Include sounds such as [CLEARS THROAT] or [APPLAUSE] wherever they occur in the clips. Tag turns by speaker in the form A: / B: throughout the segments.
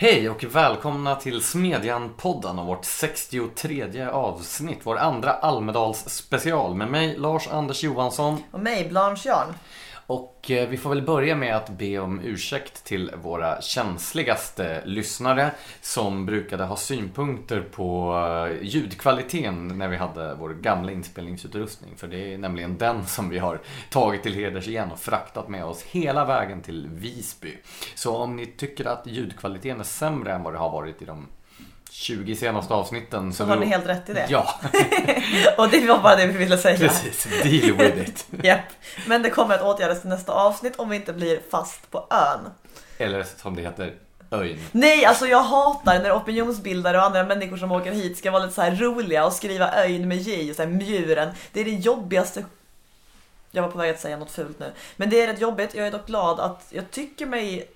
A: Hej och välkomna till Smedjan-podden och vårt 63 avsnitt. Vår andra Almedals special med mig Lars Anders Johansson.
B: Och mig, Blanche Jarn.
A: Och eh, vi får väl börja med att be om ursäkt till våra känsligaste lyssnare som brukade ha synpunkter på eh, ljudkvaliteten när vi hade vår gamla inspelningsutrustning. För det är nämligen den som vi har tagit till heders igen och fraktat med oss hela vägen till Visby. Så om ni tycker att ljudkvaliteten är sämre än vad det har varit i de 20 senaste avsnitten.
B: Så har ni helt rätt i det.
A: Ja, [LAUGHS]
B: Och det var bara det vi ville säga.
A: precis. Deal with it. [LAUGHS]
B: Japp. Men det kommer att åtgärdas till nästa avsnitt om vi inte blir fast på ön.
A: Eller som det heter, öjn.
B: Nej, alltså jag hatar när opinionsbildare och andra människor som åker hit ska vara lite så roliga och skriva öjn med J och så här mjuren. Det är det jobbigaste. Jag var på väg att säga något fult nu. Men det är rätt jobbigt. Jag är dock glad att jag tycker mig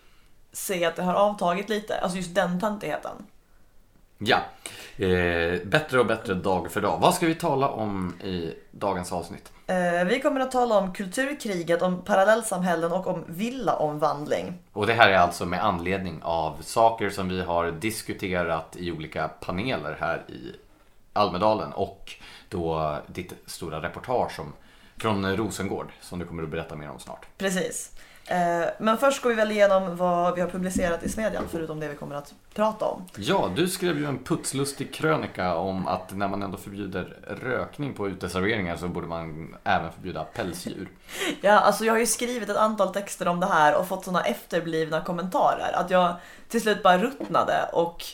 B: se att det har avtagit lite. Alltså just den töntigheten.
A: Ja, eh, bättre och bättre dag för dag. Vad ska vi tala om i dagens avsnitt?
B: Eh, vi kommer att tala om kulturkriget, om parallellsamhällen och om villaomvandling.
A: Och det här är alltså med anledning av saker som vi har diskuterat i olika paneler här i Almedalen och då ditt stora reportage om, från Rosengård som du kommer att berätta mer om snart.
B: Precis. Eh, Men först går vi väl igenom vad vi har publicerat i Smedjan, förutom det vi kommer att prata om.
A: Ja, du skrev ju en putslustig krönika om att när man ändå förbjuder rökning på uteserveringar så borde man även förbjuda pälsdjur. [LAUGHS]
B: Ja, alltså jag har ju skrivit ett antal texter om det här och fått sådana efterblivna kommentarer. Att jag till slut bara ruttnade och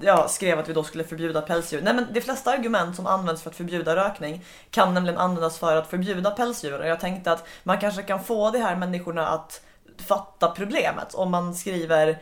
B: ja, skrev att vi då skulle förbjuda pälsdjur. Nej men de flesta argument som används för att förbjuda rökning kan nämligen användas för att förbjuda pälsdjur. Och jag tänkte att man kanske kan få de här människorna att fatta problemet om man skriver eh,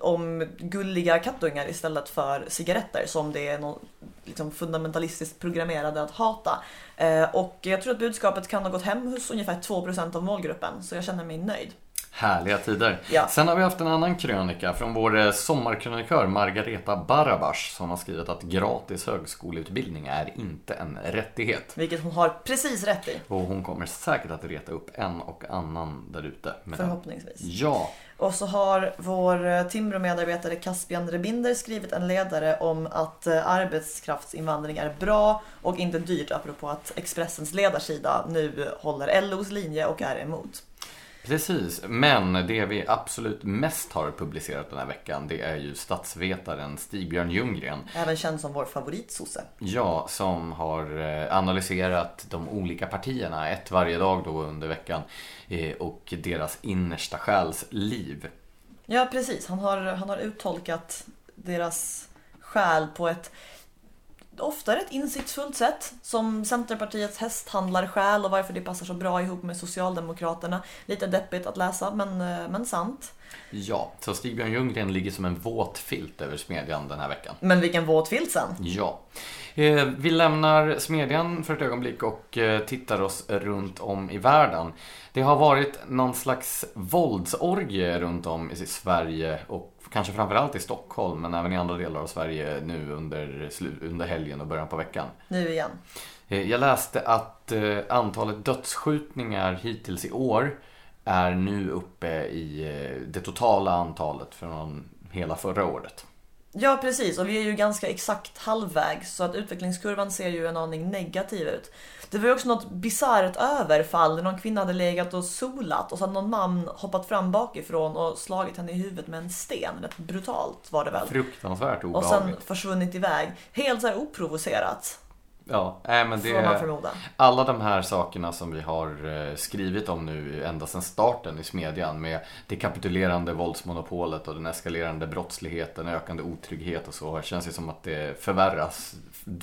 B: om gulliga kattungar istället för cigaretter som det är någon, liksom fundamentalistiskt programmerade att hata. Eh, och jag tror att budskapet kan ha gått hem hos ungefär 2% av målgruppen så jag känner mig nöjd.
A: Härliga tider.
B: Ja.
A: Sen har vi haft en annan krönika från vår eh, sommarkrönikör Margareta Barabash som har skrivit att gratis högskoleutbildning är inte en rättighet.
B: Vilket hon har precis rätt i.
A: Och hon kommer säkert att reta upp en och annan där ute. med den.
B: Förhoppningsvis.
A: Ja,
B: Och så har vår eh, Timbro-medarbetare Caspian Rebinder skrivit en ledare om att eh, arbetskraftsinvandring är bra och inte dyrt apropå att Expressens ledarsida nu håller LOs linje och är emot.
A: Precis. Men det vi absolut mest har publicerat den här veckan det är ju statsvetaren Stig-Björn Ljunggren.
B: Även känd som vår favoritsosse.
A: Ja, som har eh, analyserat de olika partierna, ett varje dag då under veckan. eh, Och deras innersta själs liv.
B: Ja precis, han har, han har uttolkat deras själ på ett ofta rätt insiktsfullt sätt. Som Centerpartiets hästhandlarsjäl och varför det passar så bra ihop med Socialdemokraterna. Lite deppigt att läsa men, eh, men sant.
A: Ja, så Stig-Björn Ljunggren ligger som en våt filt över Smedjan den här veckan.
B: Men vilken våt filt sen.
A: Ja. Eh, Vi lämnar Smedjan för ett ögonblick och eh, tittar oss runt om i världen. Det har varit någon slags våldsorgie runt om i Sverige och kanske framförallt i Stockholm men även i andra delar av Sverige nu under, under helgen och början på veckan.
B: Nu igen.
A: Eh, Jag läste att eh, antalet dödsskjutningar hittills i år är nu uppe i eh, det totala antalet från hela förra året.
B: Ja precis och vi är ju ganska exakt halvvägs så att utvecklingskurvan ser ju en aning negativ ut. Det var ju också något bisarrt överfall där någon kvinna hade legat och solat och så hade någon man hoppat fram bakifrån och slagit henne i huvudet med en sten. Rätt brutalt var det väl.
A: Fruktansvärt
B: Och
A: obehagligt.
B: sen försvunnit iväg. Helt så här oprovocerat.
A: Ja, nej, men
B: Får man
A: det,
B: förmoda.
A: alla de här sakerna som vi har eh, skrivit om nu ända sedan starten i Smedjan med det kapitulerande våldsmonopolet och den eskalerande brottsligheten, ökande otrygghet och så känns det som att det förvärras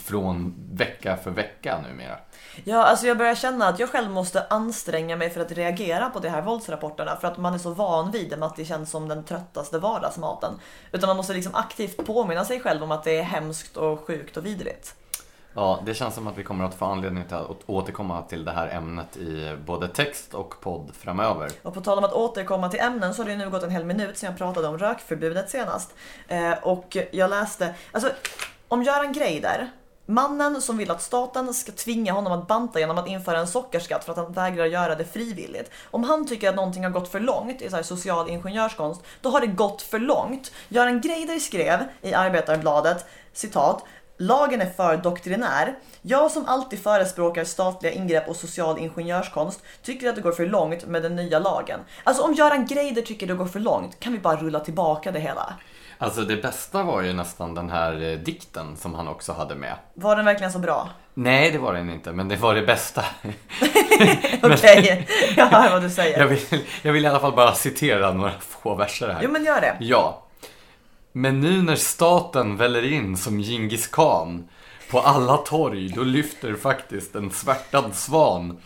A: från vecka för vecka numera.
B: Ja, alltså jag börjar känna att jag själv måste anstränga mig för att reagera på de här våldsrapporterna för att man är så van vid dem att det känns som den tröttaste vardagsmaten. Utan man måste liksom aktivt påminna sig själv om att det är hemskt och sjukt och vidrigt.
A: Ja, det känns som att vi kommer att få anledning till att återkomma till det här ämnet i både text och podd framöver.
B: Och på tal om att återkomma till ämnen så har det nu gått en hel minut sedan jag pratade om rökförbudet senast. Eh, och jag läste, alltså om Göran Greider Mannen som vill att staten ska tvinga honom att banta genom att införa en sockerskatt för att han vägrar göra det frivilligt. Om han tycker att någonting har gått för långt i så här social ingenjörskonst, då har det gått för långt. Göran Greider skrev i Arbetarbladet, citat, Lagen är för doktrinär. Jag som alltid förespråkar statliga ingrepp och social ingenjörskonst tycker att det går för långt med den nya lagen. Alltså om Göran Greider tycker det går för långt, kan vi bara rulla tillbaka det hela?
A: Alltså det bästa var ju nästan den här eh, dikten som han också hade med.
B: Var den verkligen så bra?
A: Nej, det var den inte, men det var det bästa. [LAUGHS]
B: Okej, [LAUGHS] jag hör vad du säger.
A: Jag vill, jag vill i alla fall bara citera några få verser här.
B: Jo men gör det.
A: Ja. Men nu när staten väller in som Djingis khan på alla torg, då lyfter faktiskt en svärtad svan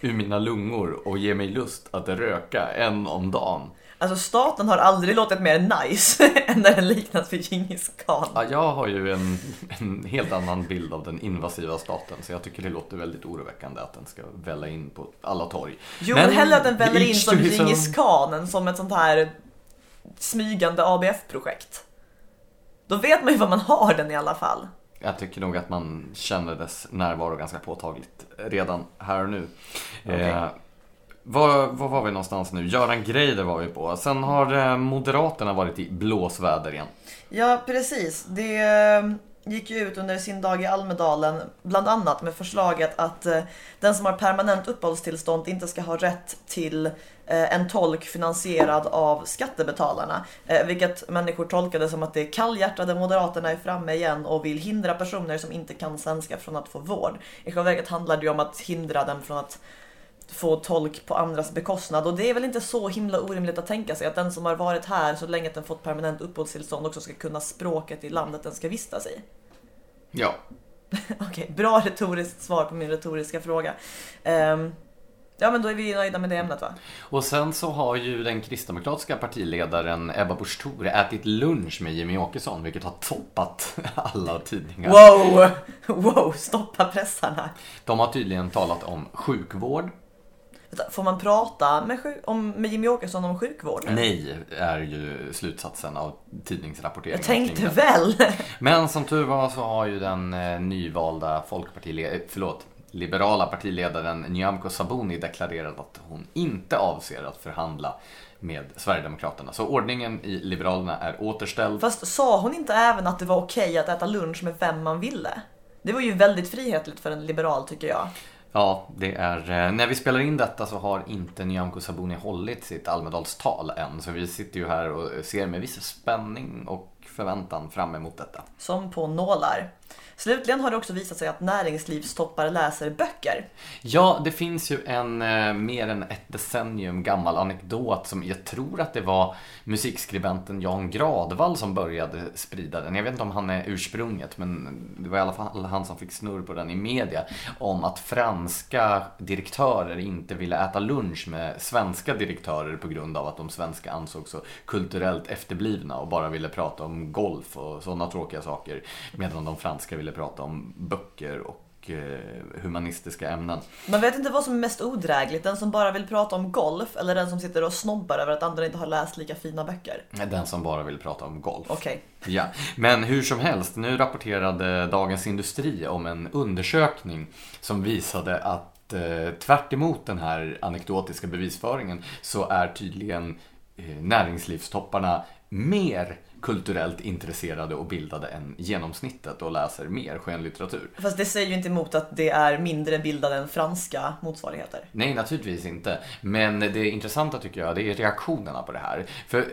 A: ur mina lungor och ger mig lust att röka en om dagen.
B: Alltså staten har aldrig låtit mer nice [LAUGHS] än när den liknas vid Djingis khan.
A: Ja, jag har ju en, en helt annan bild av den invasiva staten, så jag tycker det låter väldigt oroväckande att den ska välla in på alla torg.
B: Jo,
A: Men
B: men hellre att den väller in som Djingis
A: own.
B: khan än som ett sånt här smygande ABF-projekt. Då vet man ju vad man har den i alla fall.
A: Jag tycker nog att man känner dess närvaro ganska påtagligt redan här och nu. Eh, var, var var vi någonstans nu? Göran Greider var vi på. Sen har eh, Moderaterna varit i blåsväder igen.
B: Ja, precis. Det eh, gick ju ut under sin dag i Almedalen bland annat med förslaget att eh, den som har permanent uppehållstillstånd inte ska ha rätt till eh, en tolk finansierad av skattebetalarna. Eh, vilket människor tolkade som att det kallhjärtade Moderaterna är framme igen och vill hindra personer som inte kan svenska från att få vård. I själva verket handlar det ju om att hindra dem från att få tolk på andras bekostnad. Och det är väl inte så himla orimligt att tänka sig att den som har varit här så länge att den fått permanent uppehållstillstånd också ska kunna språket i landet den ska vistas i.
A: Ja, [LAUGHS]
B: Okej, bra retoriskt svar på min retoriska fråga. Ehm, ja men då är vi nöjda med det ämnet va?
A: och sen så har ju den kristdemokratiska partiledaren Ebba Busch Thor ätit lunch med Jimmy Åkesson, vilket har toppat [LAUGHS] alla tidningar.
B: Wow! Wow, stoppa pressarna.
A: De har tydligen talat om sjukvård.
B: Får man prata med, om, med Jimmy Åkesson om sjukvård?
A: Nej, är ju slutsatsen av tidningsrapporteringen.
B: Jag tänkte väl.
A: Men som tur var så har ju den eh, nyvalda folkpartiledaren, förlåt, liberala partiledaren Nyamko Sabuni deklarerat att hon inte avser att förhandla med Sverigedemokraterna. Så ordningen i Liberalerna är återställd.
B: Fast sa hon inte även att det var okej att äta lunch med vem man ville? Det var ju väldigt frihetligt för en liberal tycker jag.
A: Ja, det är, eh, när vi spelar in detta så har inte Nyamko Sabuni hållit sitt Almedalstal än. Så vi sitter ju här och ser med viss spänning och förväntan fram emot detta.
B: Som på nålar. Slutligen har det också visat sig att näringslivstoppar läser böcker.
A: Ja, det finns ju en eh, mer än ett decennium gammal anekdot som jag tror att det var musikskribenten Jan Gradvall som började sprida den. Jag vet inte om han är ursprunget, men det var i alla fall han som fick snurr på den i media. Om att franska direktörer inte ville äta lunch med svenska direktörer på grund av att de svenska ansågs så kulturellt efterblivna och bara ville prata om golf och sådana tråkiga saker. Medan de franska ville prata om böcker och eh, humanistiska ämnen.
B: Man vet inte vad som är mest odrägligt, den som bara vill prata om golf eller den som sitter och snobbar över att andra inte har läst lika fina böcker.
A: Den som bara vill prata om golf.
B: Okej.
A: Ja, men hur som helst, nu rapporterade Dagens Industri om en undersökning som visade att eh, tvärt emot den här anekdotiska bevisföringen så är tydligen eh, näringslivstopparna mer kulturellt intresserade och bildade än genomsnittet och läser mer skönlitteratur.
B: Fast det säger ju inte emot att det är mindre bildade än franska motsvarigheter.
A: Nej, naturligtvis inte. Men det intressanta tycker jag, det är reaktionerna på det här. För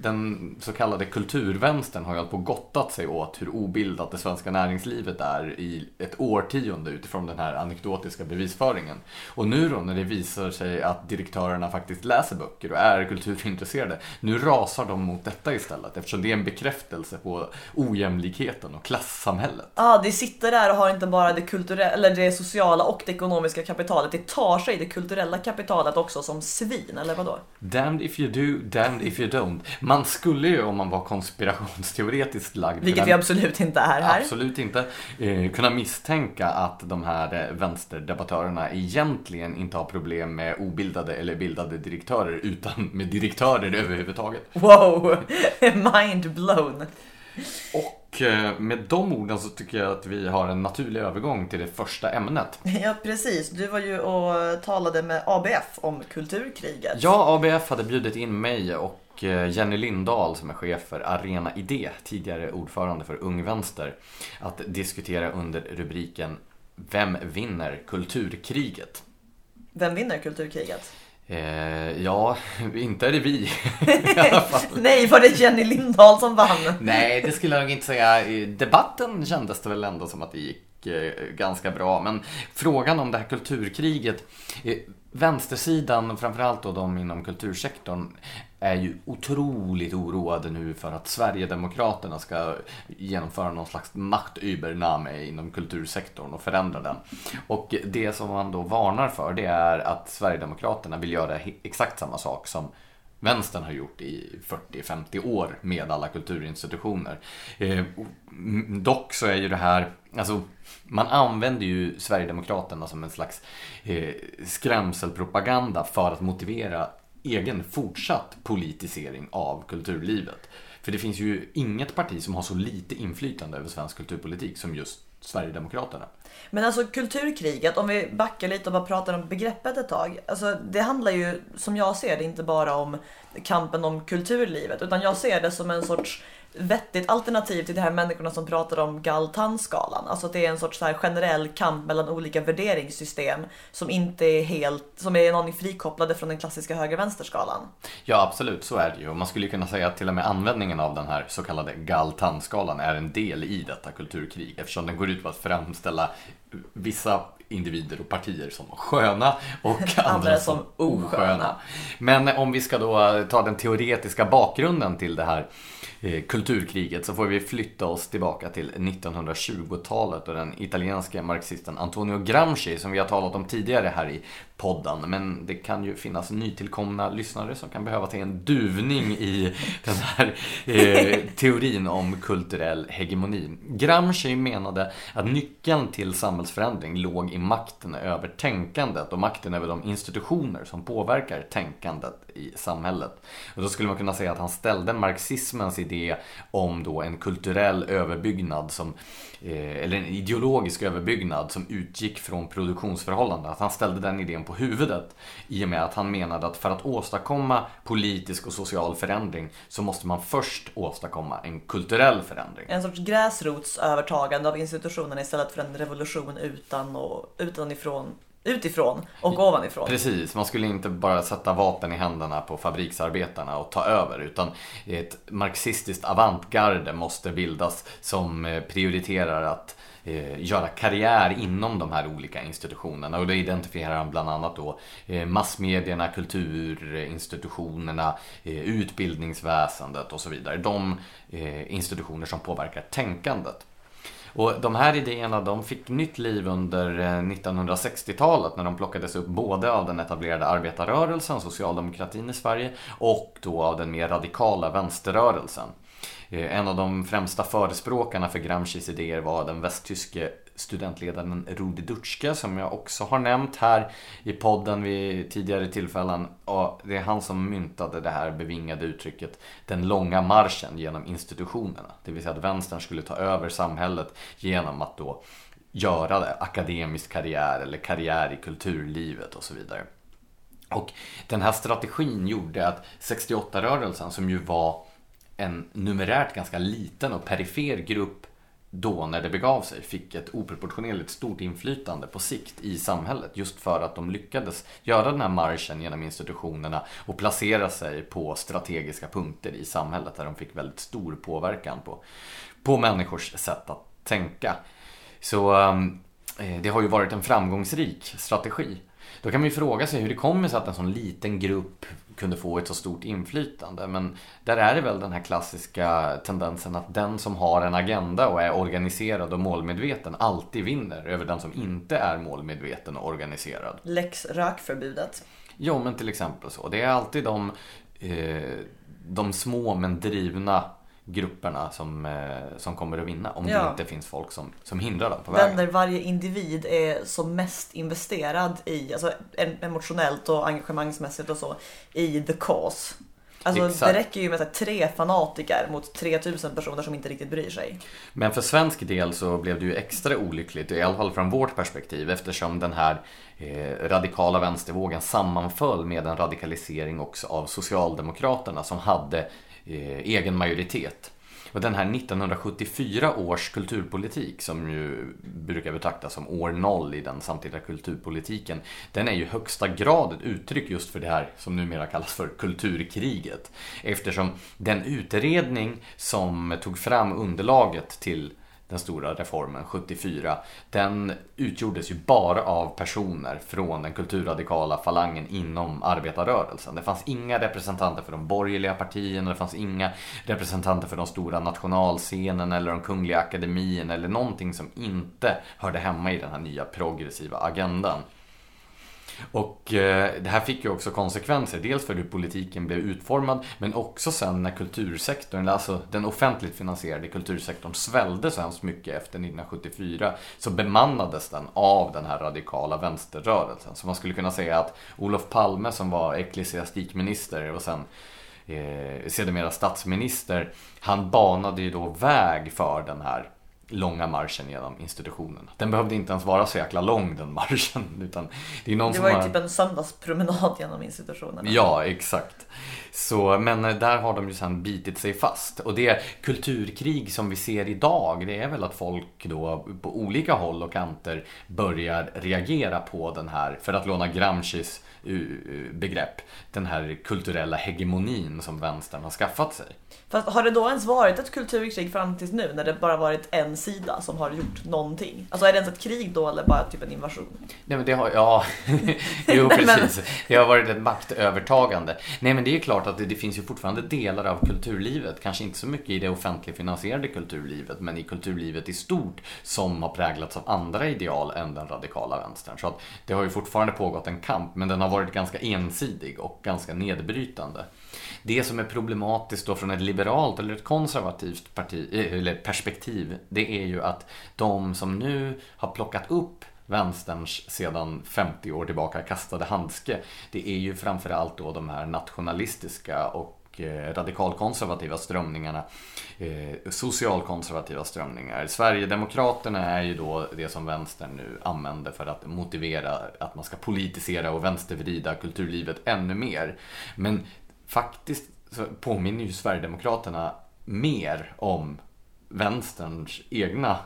A: den så kallade kulturvänstern har ju hållit på gottat sig åt hur obildat det svenska näringslivet är i ett årtionde utifrån den här anekdotiska bevisföringen. Och nu då när det visar sig att direktörerna faktiskt läser böcker och är kulturintresserade, nu rasar de mot detta istället eftersom det en bekräftelse på ojämlikheten och klassamhället.
B: ah, det sitter där och har inte bara det kulturella, eller det sociala och det ekonomiska kapitalet. Det tar sig det kulturella kapitalet också som svin, eller vadå?
A: Damned if you do, damned if you don't. Man skulle ju om man var konspirationsteoretiskt lagd
B: Vilket
A: kunna-
B: vi absolut inte är här.
A: Absolut inte. Eh, kunna misstänka att de här eh, vänsterdebattörerna egentligen inte har problem med obildade eller bildade direktörer utan med direktörer överhuvudtaget.
B: Wow! [LAUGHS] Mind blown.
A: Och eh, med de orden så tycker jag att vi har en naturlig övergång till det första ämnet.
B: Ja, precis. Du var ju och talade med ABF om kulturkriget.
A: Ja, ABF hade bjudit in mig och eh, Jenny Lindahl som är chef för Arena Idé, tidigare ordförande för Ung Vänster, att diskutera under rubriken Vem vinner kulturkriget?
B: Vem vinner kulturkriget?
A: Eh, ja, [LAUGHS] inte är det vi. [LAUGHS] [LAUGHS]
B: Nej, var det Jenny Lindahl som vann?
A: Nej, det skulle jag nog inte säga. I debatten kändes det väl ändå som att det gick eh, ganska bra. Men frågan om det här kulturkriget. Eh, vänstersidan, framförallt då de inom kultursektorn, är ju otroligt oroade nu för att Sverigedemokraterna ska genomföra någon slags machtübername inom kultursektorn och förändra den. Och det som man då varnar för det är att Sverigedemokraterna vill göra exakt samma sak som vänstern har gjort i 40-50 år med alla kulturinstitutioner. Eh, dock så är ju det här, alltså man använder ju Sverigedemokraterna som en slags eh, skrämselpropaganda för att motivera egen fortsatt politisering av kulturlivet. För det finns ju inget parti som har så lite inflytande över svensk kulturpolitik som just Sverigedemokraterna.
B: Men alltså kulturkriget, om vi backar lite och bara pratar om begreppet ett tag. Alltså det handlar ju, som jag ser det, inte bara om kampen om kulturlivet. Utan jag ser det som en sorts vettigt alternativ till de här människorna som pratar om Galtan-skalan. Alltså att det är en sorts så här generell kamp mellan olika värderingssystem som inte är helt, som är någon frikopplade från den klassiska höger-vänster-skalan.
A: Ja absolut, så är det ju. Och man skulle kunna säga att till och med användningen av den här så kallade Galtan-skalan är en del i detta kulturkrig eftersom den går ut på att framställa vissa individer och partier som sköna och [LAUGHS] andra som osköna. Men om vi ska då ta den teoretiska bakgrunden till det här Eh, kulturkriget så får vi flytta oss tillbaka till 1920-talet och den italienska marxisten Antonio Gramsci som vi har talat om tidigare här i podden. Men det kan ju finnas nytillkomna lyssnare som kan behöva ta en duvning i [LAUGHS] den här eh, teorin om kulturell hegemoni. Gramsci menade att nyckeln till samhällsförändring låg i makten över tänkandet. Och makten över de institutioner som påverkar tänkandet i samhället. Och då skulle man kunna säga att han ställde marxismens idé om då en kulturell överbyggnad som, eh, eller en ideologisk överbyggnad som utgick från produktionsförhållanden. Att han ställde den idén på huvudet i och med att han menade att för att åstadkomma politisk och social förändring så måste man först åstadkomma en kulturell förändring.
B: En sorts gräsrotsövertagande av institutionerna istället för en revolution utan och utanifrån utifrån och ovanifrån.
A: Precis, man skulle inte bara sätta vapen i händerna på fabriksarbetarna och ta över utan ett marxistiskt avantgarde måste bildas som eh, prioriterar att eh, göra karriär inom de här olika institutionerna och då identifierar han bland annat då eh, massmedierna, kulturinstitutionerna, eh, utbildningsväsendet och så vidare. De eh, institutioner som påverkar tänkandet. Och de här idéerna de fick nytt liv under eh, 1960-talet när de plockades upp både av den etablerade arbetarrörelsen, socialdemokratin i Sverige, och då av den mer radikala vänsterrörelsen. Eh, en av de främsta förespråkarna för Gramscis idéer var den västtyske studentledaren Rudi Dutschke som jag också har nämnt här i podden vid tidigare tillfällen. Och det är han som myntade det här bevingade uttrycket den långa marschen genom institutionerna. Det vill säga att vänstern skulle ta över samhället genom att då göra det, akademisk karriär eller karriär i kulturlivet och så vidare. Och den här strategin gjorde att 68-rörelsen som ju var en numerärt ganska liten och perifer grupp då när det begav sig fick ett oproportionerligt stort inflytande på sikt i samhället just för att de lyckades göra den här marschen genom institutionerna och placera sig på strategiska punkter i samhället där de fick väldigt stor påverkan på, på människors sätt att tänka. Så ehm, eh, det har ju varit en framgångsrik strategi. Då kan man ju fråga sig hur det kommer sig att en sån liten grupp kunde få ett så stort inflytande. Men där är det väl den här klassiska tendensen att den som har en agenda och är organiserad och målmedveten alltid vinner över den som inte är målmedveten och organiserad.
B: Lex rökförbudet.
A: Jo, men till exempel så. Det är alltid de, eh, de små men drivna grupperna som, eh, som kommer att vinna. Om ja. det inte finns folk som, som hindrar dem på vägen.
B: Där varje individ är som mest investerad i, alltså emotionellt och engagemangsmässigt och så, i the cause. Alltså
A: Exakt.
B: det räcker ju med här, tre fanatiker mot 3000 personer som inte riktigt bryr sig.
A: Men för svensk del så blev det ju extra olyckligt, i alla fall från vårt perspektiv, eftersom den här eh, radikala vänstervågen sammanföll med en radikalisering också av Socialdemokraterna som hade Eh, egen majoritet. Och den här 1974 års kulturpolitik som ju brukar betraktas som år noll i den samtida kulturpolitiken. Den är ju högsta grad ett uttryck just för det här som numera kallas för kulturkriget. Eftersom den utredning som tog fram underlaget till den stora reformen 74. Den utgjordes ju bara av personer från den kulturradikala falangen inom arbetarrörelsen. Det fanns inga representanter för de borgerliga partierna, det fanns inga representanter för de stora nationalscenerna eller de kungliga akademierna eller någonting som inte hörde hemma i den här nya progressiva agendan. Och eh, det här fick ju också konsekvenser. Dels för hur politiken blev utformad men också sen när kultursektorn, alltså den offentligt finansierade kultursektorn svällde så hemskt mycket efter 1974 så bemannades den av den här radikala vänsterrörelsen. Så man skulle kunna säga att Olof Palme som var ecklesiastikminister och sen eh, sedermera statsminister, han banade ju då väg för den här långa marschen genom institutionen. Den behövde inte ens vara så jäkla lång den marschen. [LAUGHS] Utan det, är någon
B: Det
A: som
B: var ju
A: har...
B: typ en söndagspromenad genom institutionerna.
A: Ja, exakt. Så, men eh, där har de ju sen bitit sig fast. Och det kulturkrig som vi ser idag, det är väl att folk då på olika håll och kanter börjar reagera på den här, för att låna Gramscis begrepp, den här kulturella hegemonin som vänstern har skaffat sig.
B: Fast har det då ens varit ett kulturkrig fram tills nu när det bara varit en sida som har gjort någonting? Alltså är det ens ett krig då eller bara typ en invasion?
A: Nej men det har, ja, [LAUGHS] jo [LAUGHS] precis. Det har varit ett maktövertagande. Nej men det är klart att det, det finns ju fortfarande delar av kulturlivet, kanske inte så mycket i det offentligt finansierade kulturlivet, men i kulturlivet i stort som har präglats av andra ideal än den radikala vänstern. Så att det har ju fortfarande pågått en kamp, men den har varit ganska ensidig och ganska nedbrytande. Det som är problematiskt då från ett liberalt eller ett konservativt parti, eh, eller perspektiv, det är ju att de som nu har plockat upp vänsterns sedan 50 år tillbaka kastade handske, det är ju framförallt då de här nationalistiska och Eh, radikalkonservativa strömningarna, eh, socialkonservativa strömningar. Sverigedemokraterna är ju då det som vänstern nu använder för att motivera att man ska politisera och vänstervrida kulturlivet ännu mer. Men faktiskt så påminner ju Sverigedemokraterna mer om vänsterns egna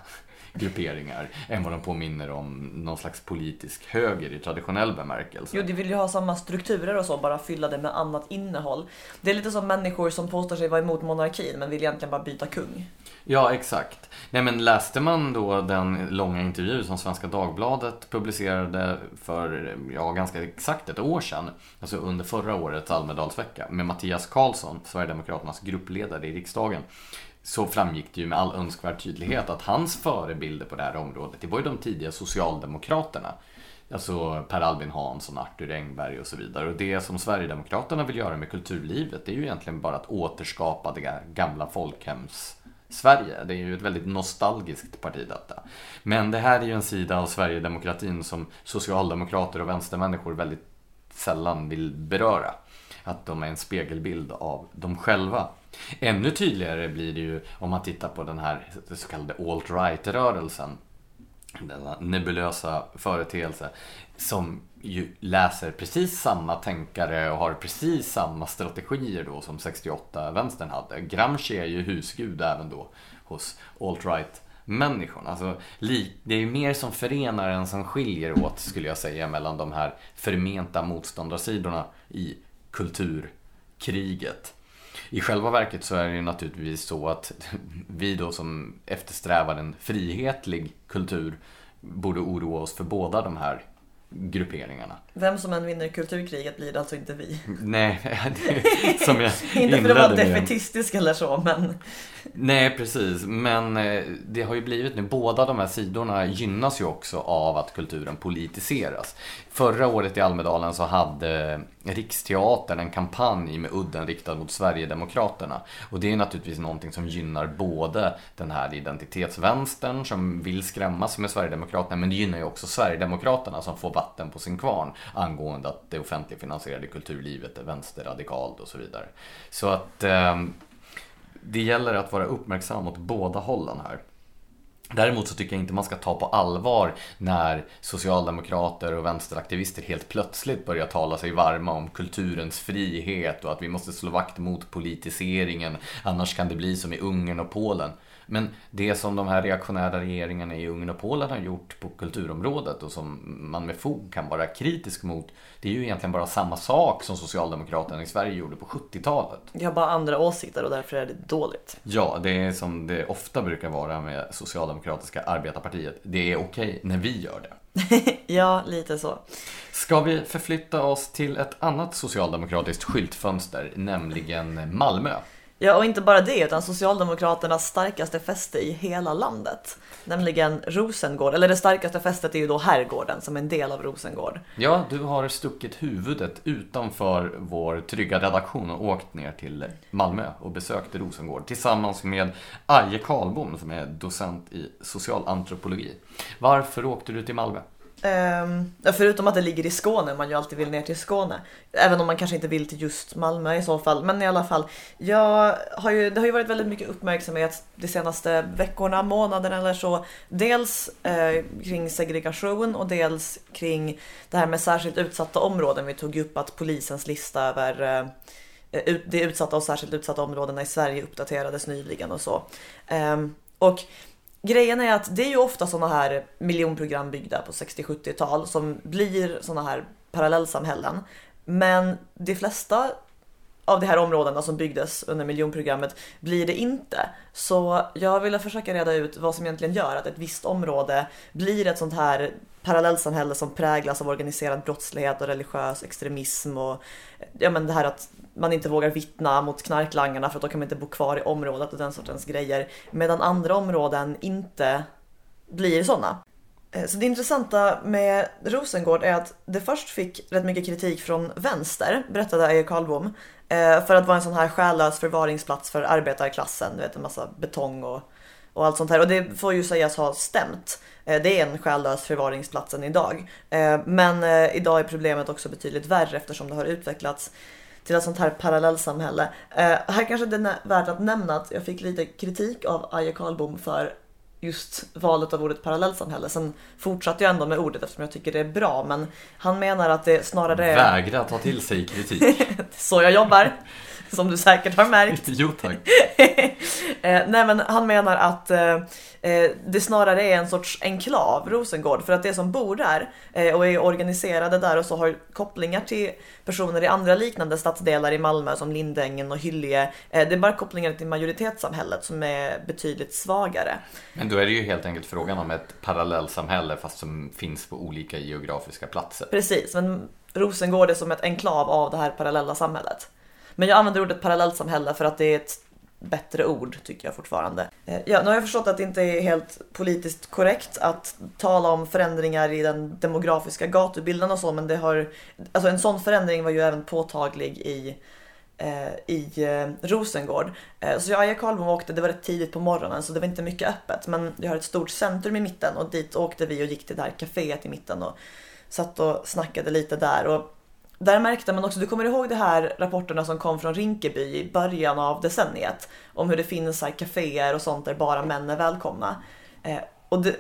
A: grupperingar än vad de påminner om någon slags politisk höger i traditionell bemärkelse.
B: Jo, de vill ju ha samma strukturer och så, bara fylla det med annat innehåll. Det är lite som människor som påstår sig vara emot monarkin men vill egentligen bara byta kung.
A: Ja, exakt. Nej, men läste man då den långa intervju som Svenska Dagbladet publicerade för, ja, ganska exakt ett år sedan, alltså under förra årets Almedalsvecka, med Mattias Karlsson, Sverigedemokraternas gruppledare i riksdagen, så framgick det ju med all önskvärd tydlighet att hans förebilder på det här området, det var ju de tidiga Socialdemokraterna. Alltså Per Albin Hansson, Arthur Engberg och så vidare. Och det som Sverigedemokraterna vill göra med kulturlivet, det är ju egentligen bara att återskapa det gamla folkhems Sverige. Det är ju ett väldigt nostalgiskt parti detta. Men det här är ju en sida av Sverigedemokratin som socialdemokrater och vänstermänniskor väldigt sällan vill beröra. Att de är en spegelbild av dem själva. Ännu tydligare blir det ju om man tittar på den här så kallade alt-right-rörelsen. Denna nebulösa företeelse som ju läser precis samma tänkare och har precis samma strategier då som 68-vänstern hade. Gramsci är ju husgud även då hos alt-right människorna. Alltså, det är ju mer som förenar än som skiljer åt skulle jag säga mellan de här förmenta motståndarsidorna i kulturkriget. I själva verket så är det ju naturligtvis så att [LAUGHS] vi då som eftersträvar en frihetlig kultur borde oroa oss för båda de här grupperingarna.
B: Vem som än vinner kulturkriget blir det alltså inte vi.
A: Nej, [LAUGHS] det, som jag [LAUGHS]
B: inte för att vara defetistisk eller så, men
A: Nej, precis. Men eh, det har ju blivit nu, båda de här sidorna gynnas ju också av att kulturen politiseras. Förra året i Almedalen så hade Riksteatern en kampanj med udden riktad mot Sverigedemokraterna. Och det är naturligtvis någonting som gynnar både den här identitetsvänstern som vill skrämmas med Sverigedemokraterna, men det gynnar ju också Sverigedemokraterna som får vatten på sin kvarn angående att det offentligfinansierade kulturlivet är vänsterradikalt och så vidare. Så att eh, det gäller att vara uppmärksam åt båda hållen här. Däremot så tycker jag inte man ska ta på allvar när socialdemokrater och vänsteraktivister helt plötsligt börjar tala sig varma om kulturens frihet och att vi måste slå vakt mot politiseringen, annars kan det bli som i Ungern och Polen. Men det som de här reaktionära regeringarna i Ungern och Polen har gjort på kulturområdet och som man med fog kan vara kritisk mot, det är ju egentligen bara samma sak som Socialdemokraterna i Sverige gjorde på 70-talet.
B: Jag har bara andra åsikter och därför är det dåligt.
A: Ja, det är som det ofta brukar vara med Socialdemokratiska arbetarpartiet. Det är okej när vi gör det. [LAUGHS]
B: ja, lite så.
A: Ska vi förflytta oss till ett annat socialdemokratiskt skyltfönster, nämligen Malmö?
B: Ja, och inte bara det, utan Socialdemokraternas starkaste fäste i hela landet. Nämligen Rosengård, eller det starkaste fästet är ju då Herrgården som är en del av Rosengård.
A: Ja, du har stuckit huvudet utanför vår trygga redaktion och åkt ner till Malmö och besökt Rosengård tillsammans med Aje Karlbom som är docent i socialantropologi. Varför åkte du till Malmö?
B: Um, förutom att det ligger i Skåne, man ju alltid vill ner till Skåne. Även om man kanske inte vill till just Malmö i så fall. Men i alla fall. Jag har ju, det har ju varit väldigt mycket uppmärksamhet de senaste veckorna, månaderna eller så. Dels eh, kring segregation och dels kring det här med särskilt utsatta områden. Vi tog upp att polisens lista över eh, eh de utsatta och särskilt utsatta områdena i Sverige uppdaterades nyligen och så. Um, och Grejen är att det är ju ofta sådana här miljonprogram byggda på 60-70-tal som blir sådana här parallellsamhällen. Men de flesta av de här områdena som byggdes under miljonprogrammet blir det inte. Så jag ville försöka reda ut vad som egentligen gör att ett visst område blir ett sånt här parallellsamhälle som präglas av organiserad brottslighet och religiös extremism och ja, men det här att man inte vågar vittna mot knarklangarna för att då kan man inte bo kvar i området och den sortens grejer. Medan andra områden inte blir sådana. Eh, så det intressanta med Rosengård är att det först fick rätt mycket kritik från vänster, berättade Eje Karlbom, Eh, för att vara en sån här själlös förvaringsplats för arbetarklassen, du vet en massa betong och, och allt sånt här. Och det får ju sägas ha stämt. Eh, det är en själlös förvaringsplats än idag. Eh, men idag är problemet också betydligt värre eftersom det har utvecklats till ett sånt här parallellsamhälle. Här kanske det är värt att nämna att jag fick lite kritik av Aje Karlbom för just valet av ordet parallellsamhälle. Sen fortsatte jag ändå med ordet eftersom jag tycker det är bra. Men han menar att det snarare är...
A: Vägra ta till sig kritik. [LAUGHS]
B: så jag jobbar. Som du säkert har märkt. [LAUGHS]
A: jo tack. [LAUGHS]
B: Eh, nej men han menar att eh, eh, det snarare är en sorts enklav, Rosengård, för att det som bor där och är organiserade där och så har kopplingar till personer i andra liknande stadsdelar i Malmö som Lindängen och Hyllie. Det är bara kopplingar till majoritetssamhället som är betydligt svagare.
A: Men då är det ju helt enkelt frågan om ett parallellsamhälle fast som finns på olika geografiska platser.
B: Precis, men Rosengård är som ett enklav av det här parallella samhället. Men jag använder ordet parallellsamhälle för att det är ett bättre ord tycker jag fortfarande. Eh, ja, nu har jag förstått att det inte är helt politiskt korrekt att tala om förändringar i den demografiska gatubilden och så, men det har, alltså en sån förändring var ju även påtaglig i Eh, i eh, Rosengård. Eh, så jag och Karlbom åkte, det var rätt tidigt på morgonen så det var inte mycket öppet men vi har ett stort centrum i mitten och dit åkte vi och gick till det här kaféet i mitten och satt och snackade lite där. Och där märkte man också, du kommer ihåg de här rapporterna som kom från Rinkeby i början av decenniet? Om hur det finns här kaféer och sånt där bara män är välkomna. Och det,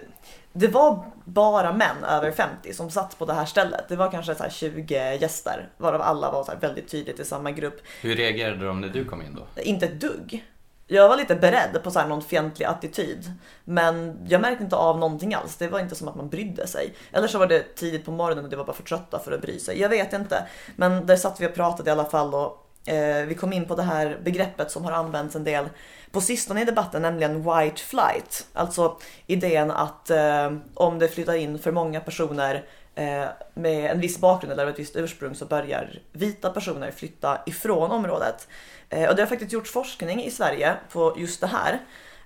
B: det, var bara män över 50 som satt på det här stället. Det var kanske så 20 gäster, varav alla var så väldigt tydligt i samma grupp.
A: Hur reagerade de när du kom in då?
B: Inte ett dugg jag var lite beredd på så någon fientlig attityd. Men jag märkte inte av någonting alls. Det var inte som att man brydde sig. Eller så var det tidigt på morgonen och det var bara för trötta för att bry sig. Jag vet inte. Men där satt vi och pratade i alla fall och eh, vi kom in på det här begreppet som har använts en del på sistone i debatten, nämligen white flight. Alltså idén att eh, om det flyttar in för många personer eh, med en viss bakgrund eller ett visst ursprung så börjar vita personer flytta ifrån området. Eh, och det har faktiskt gjorts forskning i Sverige på just det här.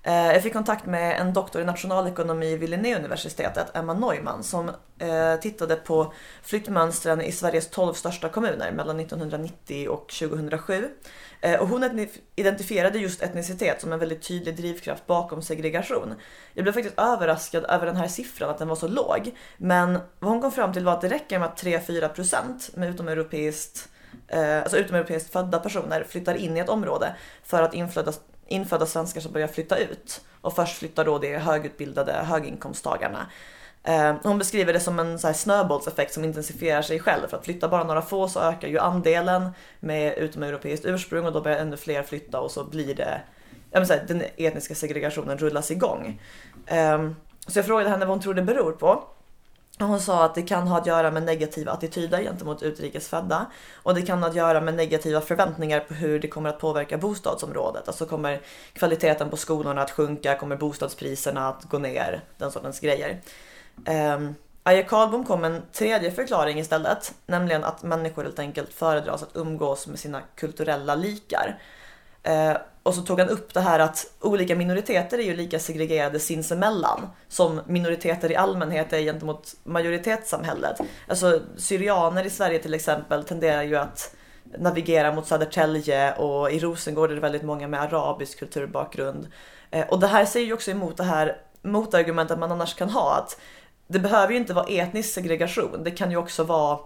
B: Eh, jag fick kontakt med en doktor i nationalekonomi vid Linnéuniversitetet, Emma Neumann, som eh, tittade på flyttmönstren i Sveriges 12 största kommuner mellan 1990 och 2007. Eh, och hon identifierade just etnicitet som en väldigt tydlig drivkraft bakom segregation. Jag blev faktiskt överraskad över den här siffran, att den var så låg. Men vad hon kom fram till var att det räcker med att 3-4% med utomeuropeiskt eh, alltså utomeuropeiskt födda personer flyttar in i ett område för att inflöda infödda svenskar som börjar flytta ut. Och först flyttar då de högutbildade höginkomsttagarna. Eh, hon beskriver det som en så här snöbollseffekt som intensifierar sig själv. För att flytta bara några få så ökar ju andelen med utomeuropeiskt ursprung och då börjar ännu fler flytta och så blir det, jag menar, så här, den etniska segregationen rullas igång. Eh, så jag frågade henne vad hon tror det beror på. Hon sa att det kan ha att göra med negativa attityder gentemot utrikesfödda och det kan ha att göra med negativa förväntningar på hur det kommer att påverka bostadsområdet. Alltså kommer kvaliteten på skolorna att sjunka, kommer bostadspriserna att gå ner, den sortens grejer. Ehm, um, Aja kom en tredje förklaring istället, nämligen att människor helt enkelt föredras att umgås med sina kulturella likar. Uh, och så tog han upp det här att olika minoriteter är ju lika segregerade sinsemellan som minoriteter i allmänhet är gentemot majoritetssamhället. Alltså syrianer i Sverige till exempel tenderar ju att navigera mot Södertälje och i Rosengård är det väldigt många med arabisk kulturbakgrund. Eh, och det här säger ju också emot det här motargumentet man annars kan ha att det behöver ju inte vara etnisk segregation. Det kan ju också vara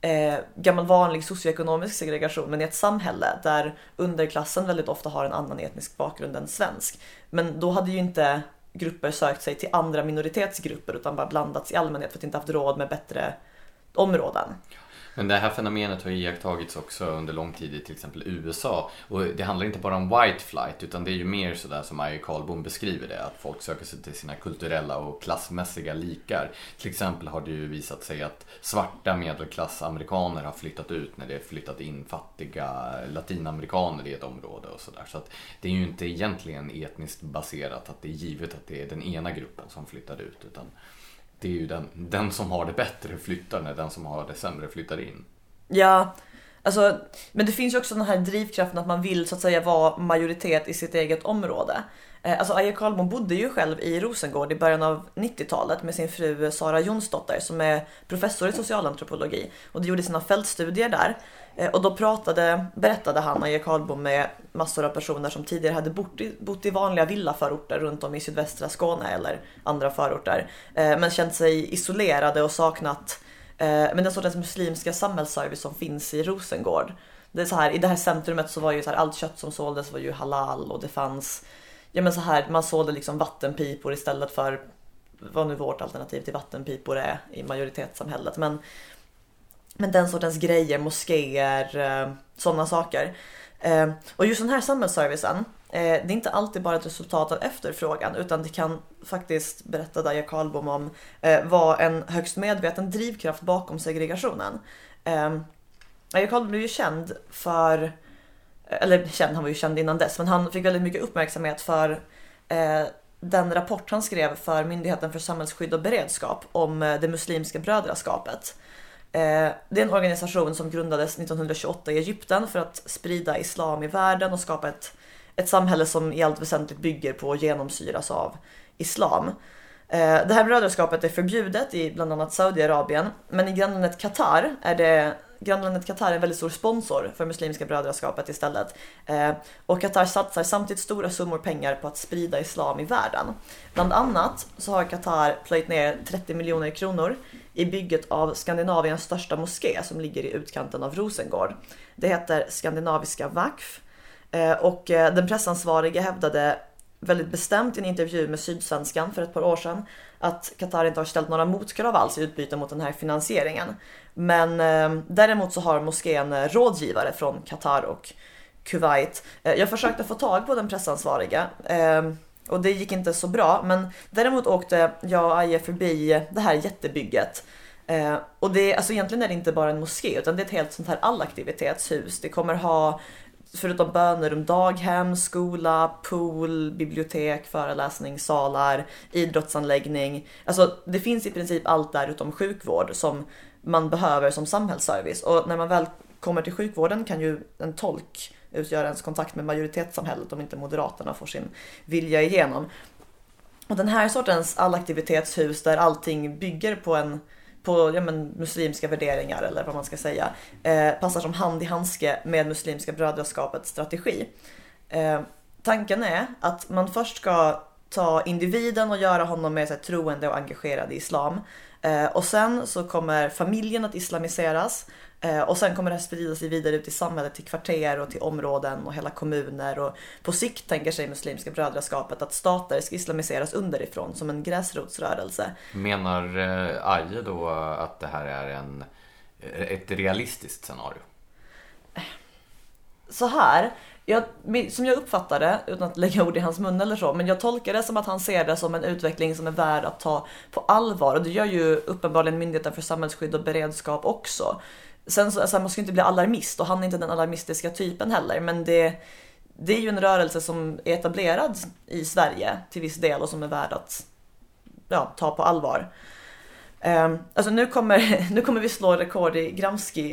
B: eh, gammal vanlig socioekonomisk segregation men i ett samhälle där underklassen väldigt ofta har en annan etnisk bakgrund än svensk. Men då hade ju inte grupper sökt sig till andra minoritetsgrupper utan bara blandats i allmänhet för att inte haft råd med bättre områden.
A: Men det här fenomenet har iakttagits också under lång tid i till exempel USA. Och det handlar inte bara om white flight utan det är ju mer sådär som Maja Karlbom beskriver det. Att folk söker sig till sina kulturella och klassmässiga likar. Till exempel har det ju visat sig att svarta medelklassamerikaner har flyttat ut när det flyttat in fattiga latinamerikaner i ett område och sådär. Så att det är ju inte egentligen etniskt baserat att det är givet att det är den ena gruppen som flyttar ut. Utan det är ju den, den som har det bättre flyttar när den som har det sämre flyttar in.
B: Ja, alltså, men det finns ju också den här drivkraften att man vill så att säga vara majoritet i sitt eget område. Eh, alltså Aja Karlbom bodde ju själv i Rosengård i början av 90-talet med sin fru Sara Jonsdotter som är professor i socialantropologi och de gjorde sina fältstudier där. Eh, och då pratade, berättade han, Aje Karlbom, med massor av personer som tidigare hade bott i, bott i vanliga villaförorter runt om i sydvästra Skåne eller andra förorter. Eh, men känt sig isolerade och saknat eh, men den sortens muslimska samhällsservice som finns i Rosengård. Det är så här, I det här centrumet så var ju så här, allt kött som såldes var ju halal och det fanns ja men så här, man sålde liksom vattenpipor istället för vad nu vårt alternativ till vattenpipor är i majoritetssamhället. Men, men den sortens grejer, moskéer, eh, sådana saker. Eh, och just den här samhällsservicen, eh, det är inte alltid bara ett resultat av efterfrågan utan det kan faktiskt, berätta Daja Karlbom om, eh, vara en högst medveten drivkraft bakom segregationen. Ehm, Daja Karlbom blev ju känd för eh, eller känd, han var ju känd innan dess, men han fick väldigt mycket uppmärksamhet för eh, den rapport han skrev för Myndigheten för samhällsskydd och beredskap om eh, det muslimska brödraskapet. Eh, det är en organisation som grundades 1928 i Egypten för att sprida islam i världen och skapa ett, ett samhälle som i allt väsentligt bygger på och genomsyras av islam. Eh, det här brödraskapet är förbjudet i bland annat Saudiarabien, men i grannlandet Qatar är det grannlandet Qatar är en väldigt stor sponsor för Muslimska brödraskapet istället. Eh, och Qatar satsar samtidigt stora summor pengar på att sprida islam i världen. Bland annat så har Qatar plöjt ner 30 miljoner kronor i bygget av Skandinaviens största moské som ligger i utkanten av Rosengård. Det heter Skandinaviska Vakf eh, och eh, den pressansvarige hävdade väldigt bestämt i en intervju med Sydsvenskan för ett par år sedan att Qatar inte har ställt några motkrav alls i utbyte mot den här finansieringen. Men eh, däremot så har moskén eh, rådgivare från Qatar och Kuwait. Eh, jag försökte få tag på den pressansvariga eh, och det gick inte så bra. Men däremot åkte jag och Aje förbi det här jättebygget. Eh, och det, alltså egentligen är det inte bara en moské utan det är ett helt sånt här allaktivitetshus. Det kommer ha förutom bönerum, daghem, skola, pool, bibliotek, föreläsningssalar, idrottsanläggning. Alltså det finns i princip allt där utom sjukvård som man behöver som samhällsservice. Och när man väl kommer till sjukvården kan ju en tolk utgöra ens kontakt med majoritetssamhället om inte Moderaterna får sin vilja igenom. Och den här sortens allaktivitetshus där allting bygger på en på ja, men, muslimska värderingar eller vad man ska säga eh, passar som hand i handske med Muslimska brödraskapets strategi. Eh, tanken är att man först ska ta individen och göra honom mer så här, troende och engagerad i islam. Eh, och sen så kommer familjen att islamiseras och sen kommer det sprida sig vidare ut i samhället till kvarter och till områden och hela kommuner och på sikt tänker sig Muslimska brödraskapet att stater ska islamiseras underifrån som en gräsrotsrörelse.
A: Menar eh, Aje då att det här är en, ett realistiskt scenario?
B: Så här, jag, som jag uppfattar det, utan att lägga ord i hans mun eller så, men jag tolkar det som att han ser det som en utveckling som är värd att ta på allvar. Och det gör ju uppenbarligen Myndigheten för samhällsskydd och beredskap också. Sen så, alltså, man ska inte bli alarmist och han är inte den alarmistiska typen heller, men det, det är ju en rörelse som är etablerad i Sverige till viss del och som är värd att ja, ta på allvar. Um, alltså nu kommer, [LAUGHS] nu kommer vi slå rekord i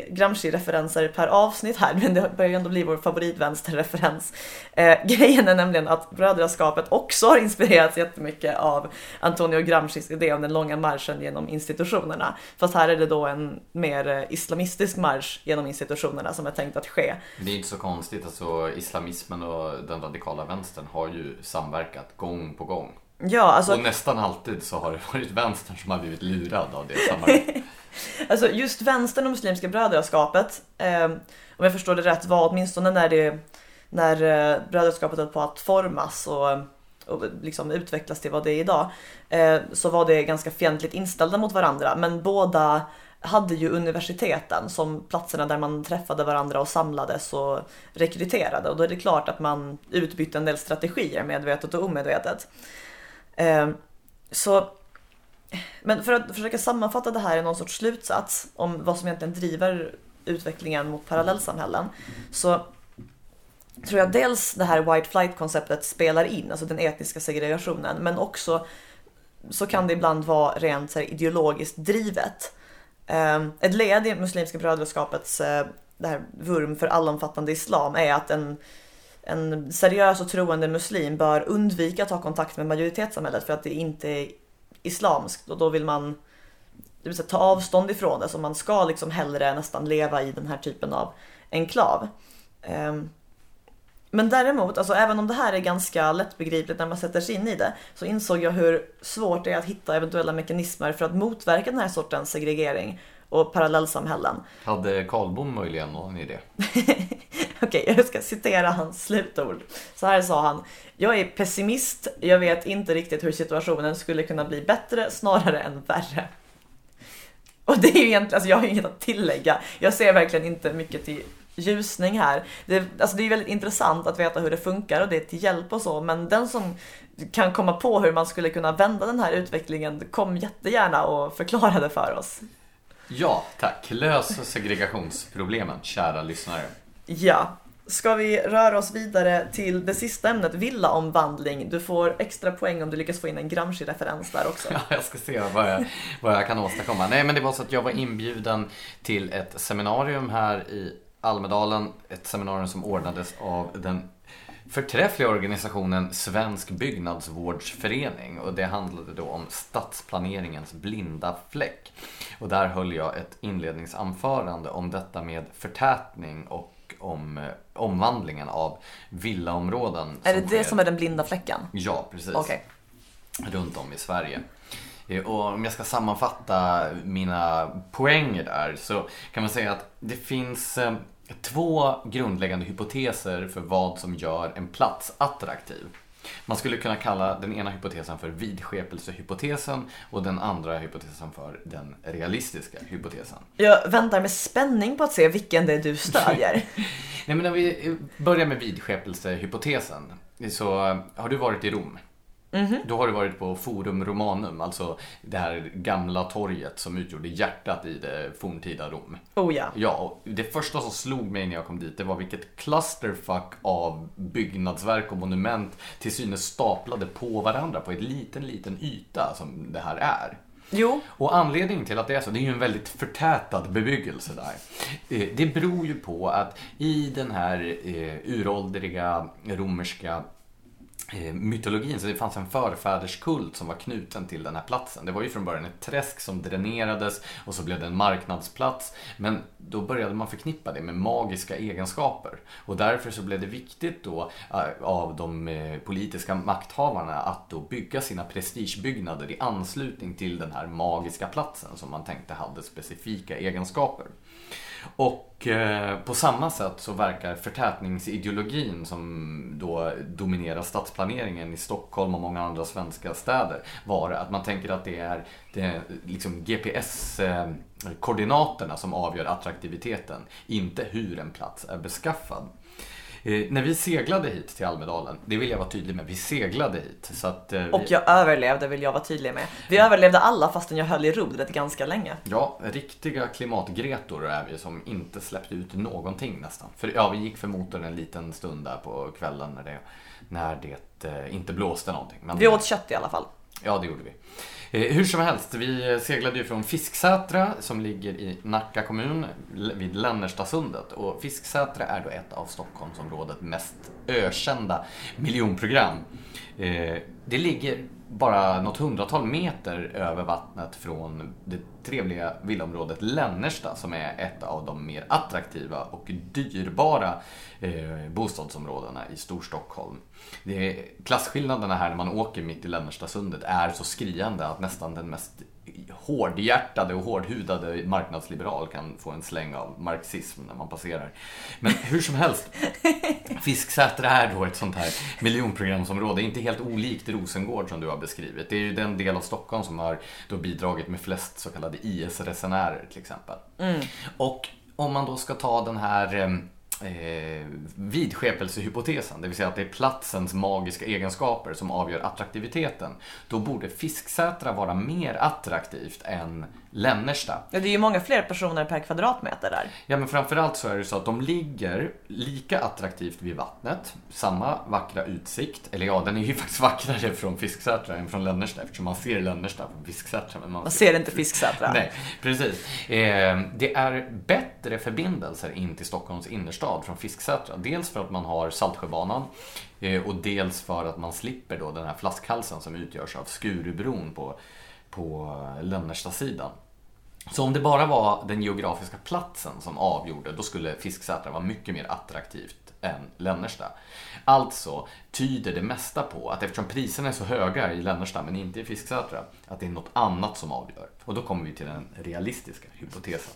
B: Gramsci-referenser per avsnitt här, men det börjar ju ändå bli vår favoritvänsterreferens. Uh, [LAUGHS] grejen är nämligen att brödraskapet också har inspirerats jättemycket av Antonio Gramscis idé om den långa marschen genom institutionerna. Fast här är det då en mer eh, islamistisk marsch genom institutionerna som är tänkt att ske.
A: Det är inte så konstigt, alltså islamismen och den radikala vänstern har ju samverkat gång på gång.
B: Ja, alltså...
A: Och nästan alltid så har det varit vänstern som har blivit lurad av det samarbetet. [LAUGHS]
B: alltså just vänstern och Muslimska brödraskapet, eh, om jag förstår det rätt, var åtminstone när, det, när eh, brödraskapet höll på att formas och, och liksom utvecklas till vad det är idag, eh, så var det ganska fientligt inställda mot varandra. Men båda hade ju universiteten som platserna där man träffade varandra och samlades och rekryterade. Och då är det klart att man utbytte en del strategier medvetet och omedvetet. Eh, så, men för att försöka sammanfatta det här i någon sorts slutsats om vad som egentligen driver utvecklingen mot parallellsamhällen så tror jag dels det här white flight-konceptet spelar in, alltså den etniska segregationen, men också så kan det ibland vara rent här, ideologiskt drivet. Ehm, ett led i Muslimska brödraskapets eh, det här vurm för allomfattande islam är att en en seriös och troende muslim bör undvika att ha kontakt med majoritetssamhället för att det inte är islamskt. Och då vill man det vill säga, ta avstånd ifrån det. Så man ska liksom hellre nästan leva i den här typen av enklav. Um, men däremot, alltså även om det här är ganska lättbegripligt när man sätter sig in i det, så insåg jag hur svårt det är att hitta eventuella mekanismer för att motverka den här sortens segregering och parallellsamhällen.
A: Hade Karlbom möjligen någon idé? [LAUGHS]
B: Okej, okay, jag ska citera hans slutord. Så här sa han. Jag är pessimist. Jag vet inte riktigt hur situationen skulle kunna bli bättre, snarare än värre. Och det är ju egentligen, alltså jag har inget att tillägga. Jag ser verkligen inte mycket till ljusning här. Det, alltså det är väldigt intressant att veta hur det funkar och det är till hjälp och så, men den som kan komma på hur man skulle kunna vända den här utvecklingen, kom jättegärna och förklara det för oss.
A: Ja, tack. Lös segregationsproblemen, kära lyssnare.
B: Ja. Ska vi röra oss vidare till det sista ämnet, villaomvandling. Du får extra poäng om du lyckas få in en Gramsci-referens där också. [LAUGHS]
A: Ja, jag ska se vad jag, vad jag kan åstadkomma. Nej, men det var så att jag var inbjuden till ett seminarium här i Almedalen. Ett seminarium som ordnades av den förträffliga organisationen Svensk byggnadsvårdsförening och det handlade då om stadsplaneringens blinda fläck. Och där höll jag ett inledningsanförande om detta med förtätning och om eh, omvandlingen av villaområden.
B: Är det det som är den blinda fläcken?
A: Ja, precis.
B: Okay.
A: Runt om i Sverige. Eh, och om jag ska sammanfatta mina poänger där så kan man säga att det finns eh, två grundläggande hypoteser för vad som gör en plats attraktiv. Man skulle kunna kalla den ena hypotesen för vidskepelsehypotesen och den andra hypotesen för den realistiska hypotesen.
B: Jag väntar med spänning på att se vilken det är du stödjer. [LAUGHS]
A: Nej men om vi börjar med vidskepelsehypotesen så har du varit i Rom? Mm -hmm. Då har du varit på Forum Romanum, alltså det här gamla torget som utgjorde hjärtat i det forntida Rom.
B: Oh ja.
A: Ja, och det första som slog mig när jag kom dit, det var vilket clusterfuck av byggnadsverk och monument till synes staplade på varandra på en liten, liten yta som det här är.
B: Jo,
A: Och anledningen till att det är så, det är ju en väldigt förtätad bebyggelse där. Eh, Det beror ju på att i den här eh, uråldriga romerska Eh, mytologin så det fanns en förfäderskult som var knuten till den här platsen. Det var ju från början ett träsk som dränerades och så blev det en marknadsplats. Men då började man förknippa det med magiska egenskaper. Och därför så blev det viktigt då eh, av de eh, politiska makthavarna att då bygga sina prestigebyggnader i anslutning till den här magiska platsen som man tänkte hade specifika egenskaper. Och eh, på samma sätt så verkar förtätningsideologin som då dominerar stadsplaneringen i Stockholm och många andra svenska städer vara att man tänker att det är, det liksom GPS-koordinaterna eh, som avgör attraktiviteten, inte hur en plats är beskaffad. Eh, när vi seglade hit till Almedalen, det vill jag vara tydlig med, vi seglade hit. Så att, eh, vi...
B: och jag överlevde vill jag vara tydlig med. Vi överlevde alla fastän jag höll i rodret ganska länge.
A: Ja, riktiga klimatgretor är vi som inte släppte ut någonting nästan. För ja, vi gick för motorn en liten stund där på kvällen när det, när det eh, inte blåste någonting. Men,
B: Vi åt kött i alla fall.
A: Ja, det gjorde vi. Eh, hur som helst, vi seglade ju från Fisksätra som ligger i Nacka kommun vid Lännerstasundet. Och Fisksätra är då ett av Stockholmsområdets mest ökända miljonprogram. Eh, det ligger bara något hundratal meter över vattnet från det trevliga villaområdet Lännersta som är ett av de mer attraktiva och dyrbara eh, bostadsområdena i Storstockholm. Det är, klasskillnaderna här när man åker mitt i Lännerstasundet är så skriande att nästan den mest hårdhjärtade och hårdhudade marknadsliberal kan få en släng av marxism när man passerar. Men hur som helst, [LAUGHS] Fisksätra är då ett sånt här miljonprogramsområde, inte helt olikt Rosengård som du har beskrivit. Det är ju den del av Stockholm som har då bidragit med flest så kallade IS-resenärer till exempel. Och om man då ska ta den här eh, vidskepelsehypotesen, det vill säga att det är platsens magiska egenskaper som avgör attraktiviteten, då borde Fisksätra vara mer attraktivt än Lännersta.
B: Ja, det är ju många fler personer per kvadratmeter där.
A: Ja, men framförallt så är det så att de ligger lika attraktivt vid vattnet, samma vackra utsikt, eller ja, den är ju [LAUGHS] faktiskt vackrare från Fisksätra än från Lännersta eftersom man ser Lännersta från Fisksätra. Men man
B: Man ser inte Fisksätra. [LAUGHS]
A: Nej, precis. Eh, det är bättre förbindelser in till Stockholms innerstad från Fisksätra. Dels för att man har Saltsjöbanan eh, och dels för att man slipper då den här flaskhalsen som utgörs av Skurubron på, på Lönnerstasidan. Så om det bara var den geografiska platsen som avgjorde, då skulle Fisksätra vara mycket mer attraktivt än Lännersta. Alltså tyder det mesta på att eftersom priserna är så höga i Lännersta men inte i Fisksätra, att det är något annat som avgör. Och då kommer vi till den realistiska hypotesen.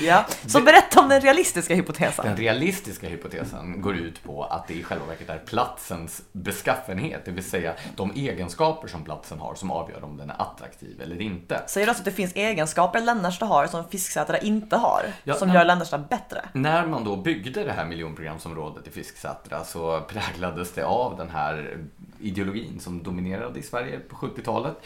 B: Ja. Så berätta om den realistiska hypotesen.
A: Den realistiska hypotesen går ut på att det i själva verket är platsens beskaffenhet, det vill säga de egenskaper som platsen har som avgör om den är attraktiv eller inte.
B: Säger du alltså att det finns egenskaper Lännersta har som Fisksätra inte har?
A: Ja,
B: som
A: nej.
B: gör Lännersta bättre?
A: När man då byggde det här miljonprogramsområdet i Fisksätra så präglades det av den här ideologin som dominerade i Sverige på 70-talet.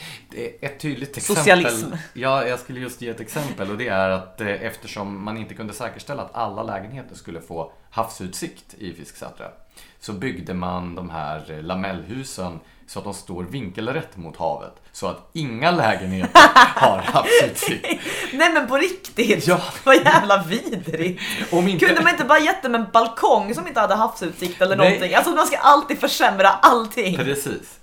A: Ett tydligt exempel.
B: Socialism.
A: Ja, jag skulle just ge ett exempel och det är att eh, eftersom man inte kunde säkerställa att alla lägenheter skulle få havsutsikt i Fisksätra så byggde man de här eh, lamellhusen så att de står vinkelrätt mot havet så att inga lägenheter [LAUGHS] har havsutsikt.
B: Nej men på riktigt!
A: Ja.
B: Vad jävla vidrigt!
A: Inte...
B: Kunde man inte bara gett dem en balkong som inte hade havsutsikt eller
A: Nej.
B: någonting? Alltså man ska alltid försämra allting.
A: Precis.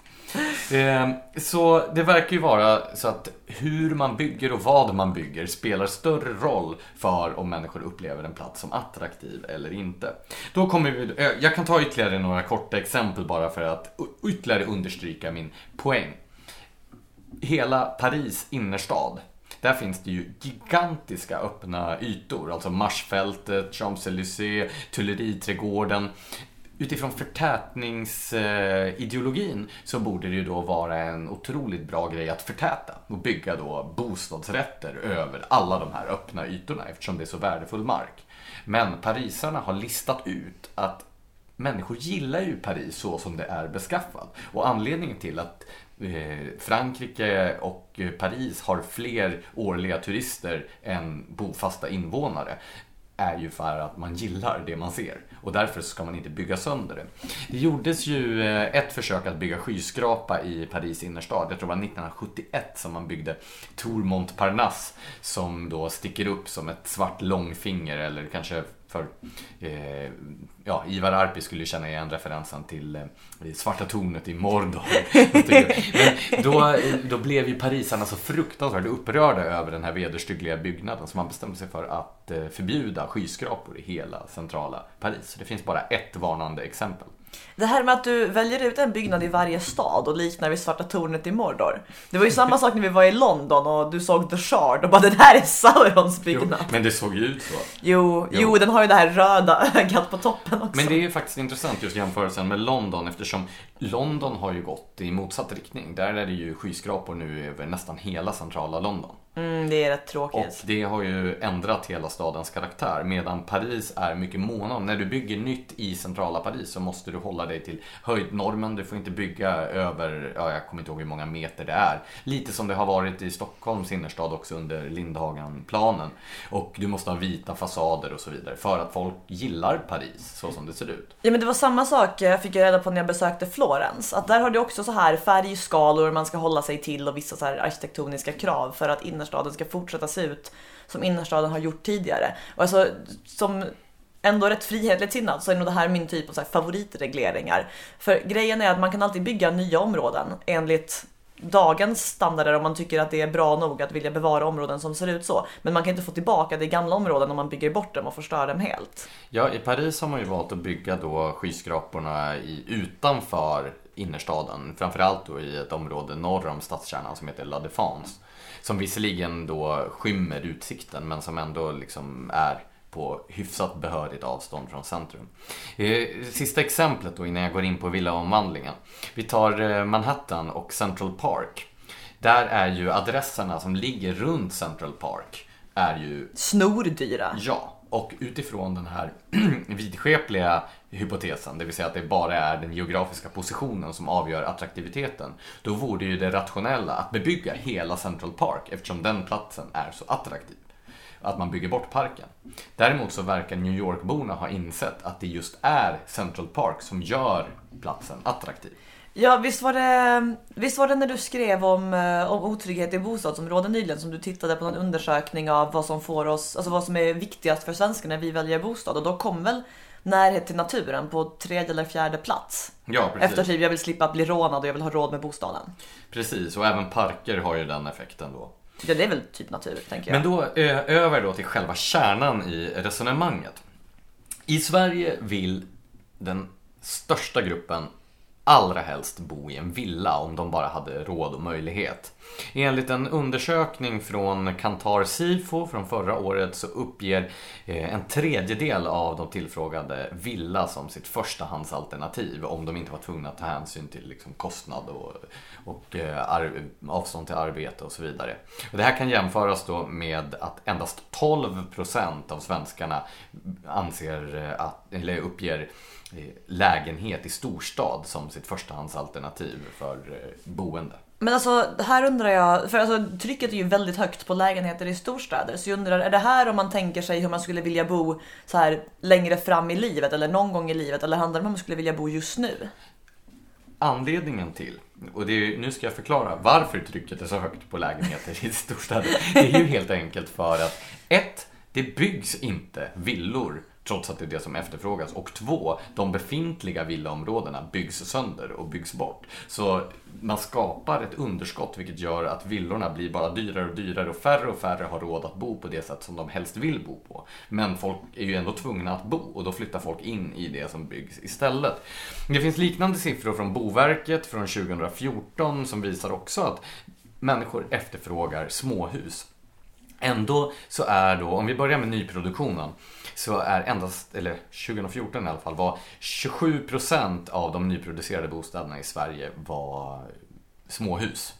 A: Ehm, så det verkar ju vara så att hur man bygger och vad man bygger spelar större roll för om människor upplever en plats som attraktiv eller inte. Då kommer vi, eh, jag kan ta ytterligare några korta exempel bara för att ytterligare understryka min poäng. Hela Paris innerstad där finns det ju gigantiska öppna ytor, alltså Marsfältet, Champs-Élysées, Tuileries-trädgården. Utifrån förtätningsideologin eh, så borde det ju då vara en otroligt bra grej att förtäta och bygga då bostadsrätter över alla de här öppna ytorna eftersom det är så värdefull mark. Men parisarna har listat ut att människor gillar ju Paris så som det är beskaffat. Och anledningen till att eh, Frankrike och Paris har fler årliga turister än bofasta invånare är ju för att man gillar det man ser och därför ska man inte bygga sönder det. Det gjordes ju eh, ett försök att bygga skyskrapa i Paris innerstad. Jag tror det var 1971 som man byggde Tour Montparnasse som då sticker upp som ett svart långfinger eller kanske för eh, ja, Ivar Arpi skulle känna igen referensen till eh, Svarta tornet i Mordor. [LAUGHS] Men då, då blev ju parisarna så fruktansvärt upprörda över den här vederstyggliga byggnaden så man bestämde sig för att eh, förbjuda skyskrapor i hela centrala Paris. Det finns bara ett varnande exempel.
B: Det här med att du väljer ut en byggnad i varje stad och liknar vid Svarta tornet i Mordor. Det var ju samma sak när vi var i London och du såg The Shard och bara det här är Saurons byggnad.
A: Jo, men det såg ju ut så.
B: Jo, jo, jo. den har ju det här röda ögat på toppen också.
A: Men det är ju faktiskt intressant just jämförelsen med London eftersom London har ju gått i motsatt riktning. Där är det ju skyskrapor nu över nästan hela centrala London.
B: Mm, det är rätt tråkigt.
A: Och det har ju ändrat hela stadens karaktär. Medan Paris är mycket måna om, när du bygger nytt i centrala Paris så måste du hålla dig till höjdnormen. Du får inte bygga över, ja, jag kommer inte ihåg hur många meter det är. Lite som det har varit i Stockholms innerstad också under Lindhagenplanen. Och du måste ha vita fasader och så vidare. För att folk gillar Paris så som det ser ut.
B: Ja men det var samma sak jag fick reda på när jag besökte Florens. Att där har du också så här färgskalor man ska hålla sig till och vissa så här arkitektoniska krav för att innerstaden ska fortsätta se ut som innerstaden har gjort tidigare. Och alltså, som ändå rätt frihetligt sinnad så är nog det här min typ av så favoritregleringar. För grejen är att man kan alltid bygga nya områden enligt dagens standarder om man tycker att det är bra nog att vilja bevara områden som ser ut så. Men man kan inte få tillbaka det gamla områden om man bygger bort dem och förstör dem helt.
A: Ja, i Paris har man ju valt att bygga då skyskraporna i, utanför innerstaden. Framförallt då i ett område norr om stadskärnan som heter La Défense. Som visserligen då skymmer utsikten men som ändå liksom är på hyfsat behörigt avstånd från centrum. Eh, sista exemplet då innan jag går in på villaomvandlingen. Vi tar eh, Manhattan och Central Park. Där är ju adresserna som ligger runt Central Park är ju
B: snordyra.
A: Ja, och utifrån den här [CLEARS THROAT] vidskepliga hypotesen, det vill säga att det bara är den geografiska positionen som avgör attraktiviteten, då vore ju det rationella att bebygga hela Central Park eftersom den platsen är så attraktiv. Att man bygger bort parken. Däremot så verkar New York-borna ha insett att det just är Central Park som gör platsen attraktiv.
B: Ja, visst var, det, visst var det när du skrev om, eh, om otrygghet i bostadsområden nyligen som du tittade på någon undersökning av vad som får oss, alltså vad som är viktigast för svenskar när vi väljer bostad och då kom väl närhet till naturen på tredje eller fjärde plats.
A: Ja, precis.
B: Efter typ jag vill slippa bli rånad och jag vill ha råd med bostaden.
A: Precis, och även parker har ju den effekten då.
B: Ja, det är väl typ natur, tänker jag.
A: Men då över då till själva kärnan i resonemanget. I Sverige vill den största gruppen allra helst bo i en villa om de bara hade råd och möjlighet. Enligt en undersökning från Kantar Sifo från förra året så uppger eh, en tredjedel av de tillfrågade villa som sitt förstahandsalternativ om de inte var tvungna att ta hänsyn till liksom kostnad och, och eh, avstånd till arbete och så vidare. Och det här kan jämföras då med att endast 12% av svenskarna anser eh, att, eller uppger eh, lägenhet i storstad som sitt förstahandsalternativ för boende.
B: Men alltså, här undrar jag, för alltså, trycket är ju väldigt högt på lägenheter i storstäder. Så jag undrar, är det här om man tänker sig hur man skulle vilja bo så här längre fram i livet eller någon gång i livet? Eller handlar det om hur man skulle vilja bo just nu?
A: Anledningen till, och det är, nu ska jag förklara varför trycket är så högt på lägenheter i storstäder. Det är ju helt enkelt för att ett, det byggs inte villor Trots att det är det som efterfrågas. Och två, de befintliga villaområdena byggs sönder och byggs bort. Så man skapar ett underskott vilket gör att villorna blir bara dyrare och dyrare och färre och färre har råd att bo på det sätt som de helst vill bo på. Men folk är ju ändå tvungna att bo och då flyttar folk in i det som byggs istället. Det finns liknande siffror från Boverket från 2014 som visar också att människor efterfrågar småhus. Ändå så är då, om vi börjar med nyproduktionen, så är endast, eller 2014 i alla fall, var 27% av de nyproducerade bostäderna i Sverige var småhus.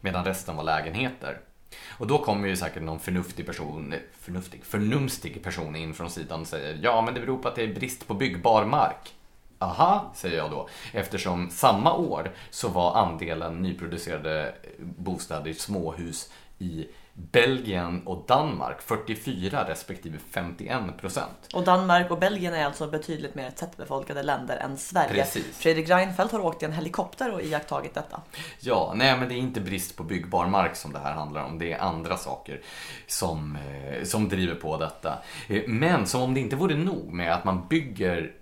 A: Medan resten var lägenheter. Och då kommer ju säkert någon förnuftig person, förnuftig, förnumstig person in från sidan och säger ja men det beror på att det är brist på byggbar mark. Aha, säger jag då. Eftersom samma år så var andelen nyproducerade bostäder i småhus i Belgien och Danmark 44 respektive 51 procent.
B: Och Danmark och Belgien är alltså betydligt mer tättbefolkade länder än Sverige.
A: Precis.
B: Fredrik Reinfeldt har åkt i en helikopter och iakttagit detta.
A: Ja, nej men det är inte brist på byggbar mark som det här handlar om. Det är andra saker som, eh, som driver på detta. Eh, Men som om det inte vore nog med att man bygger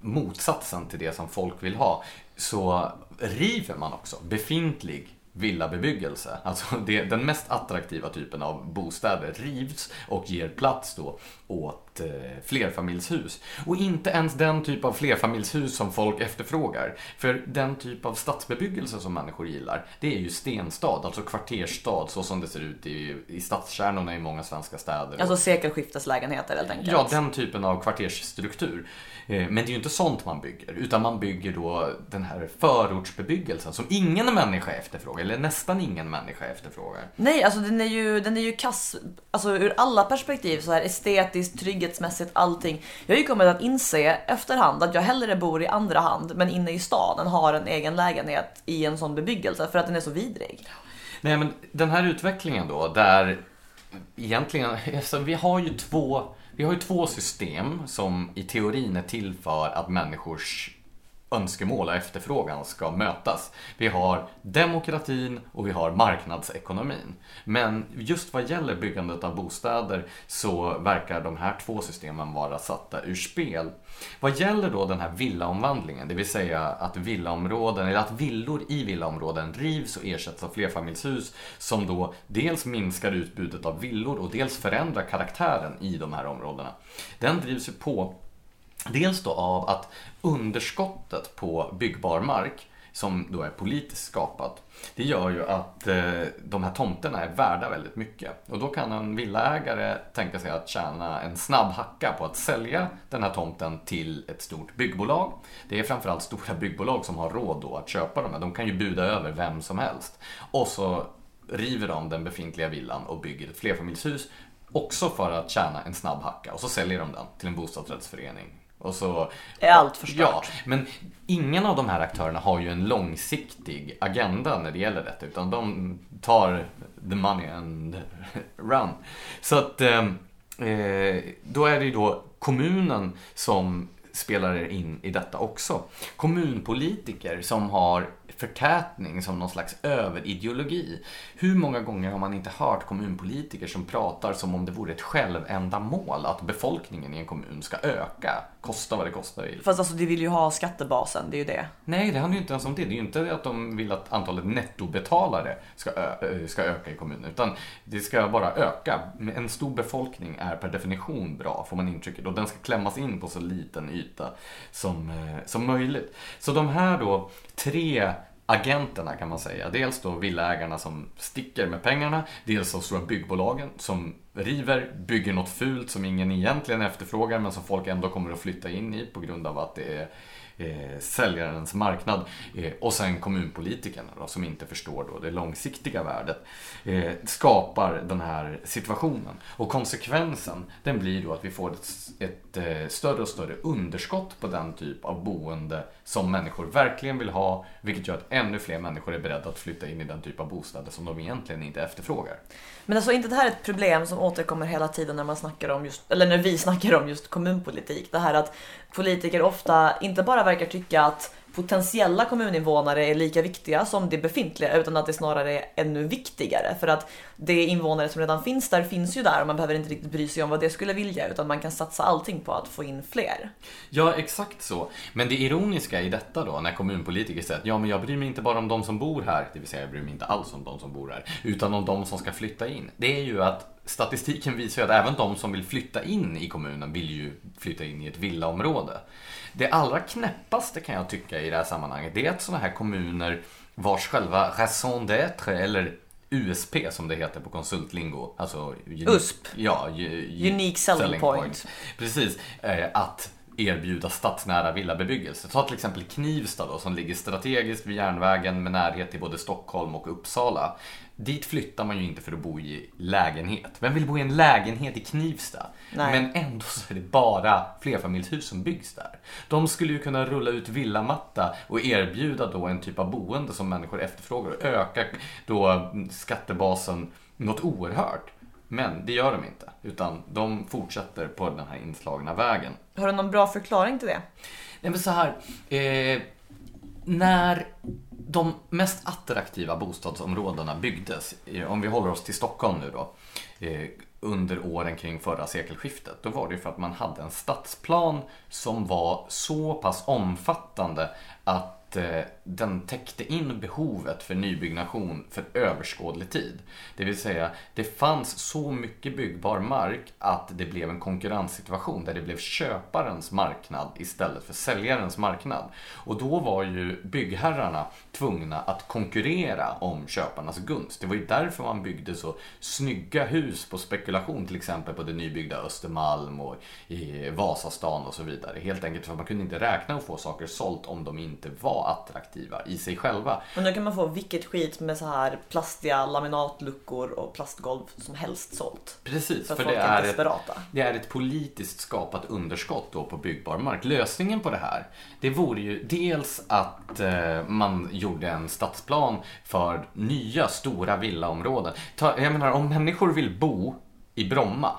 A: motsatsen till det som folk vill ha så river man också befintlig villabebyggelse. [LAUGHS] Alltså det, den mest attraktiva typen av bostäder rivs och ger plats då åt eh, flerfamiljshus. Och inte ens den typ av flerfamiljshus som folk efterfrågar. För den typ av stadsbebyggelse som människor gillar, det är ju stenstad, alltså kvartersstad så som det ser ut i, i stadskärnorna i många svenska städer.
B: Alltså sekelskifteslägenheter helt enkelt.
A: Ja, den typen av kvartersstruktur. Eh, Men det är ju inte sånt man bygger, utan man bygger då den här förortsbebyggelsen som ingen människa efterfrågar, eller nästan ingen människa efterfrågar.
B: Nej, alltså den är ju, den är ju kass alltså ur alla perspektiv. Så här estetiskt, trygghetsmässigt, allting. Jag har ju kommit att inse efterhand att jag hellre bor i andra hand, men inne i stan, än har en egen lägenhet i en sån bebyggelse för att den är så vidrig.
A: Nej, men den här utvecklingen då, där egentligen, alltså, vi har ju två, vi har ju två system som i teorin är till för att människors önskemål och efterfrågan ska mötas. Vi har demokratin och vi har marknadsekonomin. Men just vad gäller byggandet av bostäder så verkar de här två systemen vara satta ur spel. Vad gäller då den här villaomvandlingen, det vill säga att villaområden, eller att villor i villaområden rivs och ersätts av flerfamiljshus som då dels minskar utbudet av villor och dels förändrar karaktären i de här områdena. Den drivs ju på Dels då av att underskottet på byggbar mark, som då är politiskt skapat, det gör ju att eh, de här tomterna är värda väldigt mycket. Och då kan en villaägare tänka sig att tjäna en snabb hacka på att sälja den här tomten till ett stort byggbolag. Det är framförallt stora byggbolag som har råd då att köpa dem. De kan ju buda över vem som helst. Och så river de den befintliga villan och bygger ett flerfamiljshus Också för att tjäna en snabb hacka och så säljer de den till en bostadsrättsförening. Och så,
B: Är allt förstört?
A: Ja, men ingen av de här aktörerna har ju en långsiktig agenda när det gäller detta. Utan de tar the money and run. Så att eh, eh, då är det ju då kommunen som spelar in i detta också. Kommunpolitiker som har förtätning som någon slags överideologi. Hur många gånger har man inte hört kommunpolitiker som pratar som om det vore ett självändamål att befolkningen i en kommun ska öka, kosta vad det kostar vill.
B: Fast alltså, de vill ju ha skattebasen, det är ju det.
A: Nej, det handlar ju inte ens om det. Det är ju inte att de vill att antalet nettobetalare ska, ö- ska öka i kommunen, utan det ska bara öka. En stor befolkning är per definition bra, får man intrycket, och den ska klämmas in på så liten yta som, eh, som möjligt. Så de här då tre agenterna kan man säga. Dels då villaägarna som sticker med pengarna, dels de stora byggbolagen som river, bygger något fult som ingen egentligen efterfrågar men som folk ändå kommer att flytta in i på grund av att det är eh, säljarens marknad. Eh, och sen kommunpolitikerna då, som inte förstår då det långsiktiga värdet. Eh, skapar den här situationen. Och konsekvensen den blir då att vi får ett, ett eh, större och större underskott på den typ av boende som människor verkligen vill ha. Vilket gör att ännu fler människor är beredda att flytta in i den typ av bostäder som de egentligen inte efterfrågar.
B: Men alltså inte det här är ett problem som återkommer hela tiden när man snackar om just, eller när vi [LAUGHS] snackar om just kommunpolitik. Det här att politiker ofta inte bara verkar tycka att potentiella kommuninvånare är lika viktiga som de befintliga utan att det snarare är ännu viktigare för att de invånare som redan finns där finns ju där och man behöver inte riktigt bry sig om vad det skulle vilja utan man kan satsa allting på att få in fler.
A: Ja, exakt så. Men det ironiska i detta då, när kommunpolitiker säger att ja, men jag bryr mig inte bara om de som bor här, det vill säga jag bryr mig inte alls om de som bor här, utan om de som ska flytta in. Det är ju att statistiken visar ju att även de som vill flytta in i kommunen vill ju flytta in i ett villaområde. Det allra knäppaste kan jag tycka i det här sammanhanget, det är att sådana här kommuner vars själva raison d'être, eller USP som det heter på konsultlingo. Alltså,
B: USP.
A: Ja,
B: Unique selling point.
A: Precis. Eh, att erbjuda stadsnära villabebyggelse. Ta till exempel Knivsta då, som ligger strategiskt vid järnvägen med närhet till både Stockholm och Uppsala. Dit flyttar man ju inte för att bo i lägenhet. Vem vill bo i en lägenhet i Knivsta?
B: Nej.
A: Men ändå så är det bara flerfamiljshus som byggs där. De skulle ju kunna rulla ut villamatta och erbjuda då en typ av boende som människor efterfrågar och öka då skattebasen något oerhört. Men det gör de inte, utan de fortsätter på den här inslagna vägen.
B: Har du någon bra förklaring till det?
A: Nej men så här, eh, när de mest attraktiva bostadsområdena byggdes, om vi håller oss till Stockholm nu då, eh, under åren kring förra sekelskiftet, då var det ju för att man hade en stadsplan som var så pass omfattande att eh, den täckte in behovet för nybyggnation för överskådlig tid. Det vill säga, det fanns så mycket byggbar mark att det blev en konkurrenssituation där det blev köparens marknad istället för säljarens marknad. Och då var ju byggherrarna tvungna att konkurrera om köparnas gunst. Det var ju därför man byggde så snygga hus på spekulation, till exempel på det nybyggda Östermalm och i Vasastan och så vidare. Helt enkelt för att man kunde inte räkna och få saker sålt om de inte var attraktiva i sig själva.
B: Men då kan man få vilket skit med så här plastiga laminatluckor och plastgolv som helst sålt.
A: Precis,
B: För,
A: för, det
B: är
A: är, ett, det är ett politiskt skapat underskott då på byggbar mark. Lösningen på det här, det vore ju dels att eh, man gjorde en stadsplan för nya stora villaområden. Ta, jag menar, om människor vill bo i Bromma,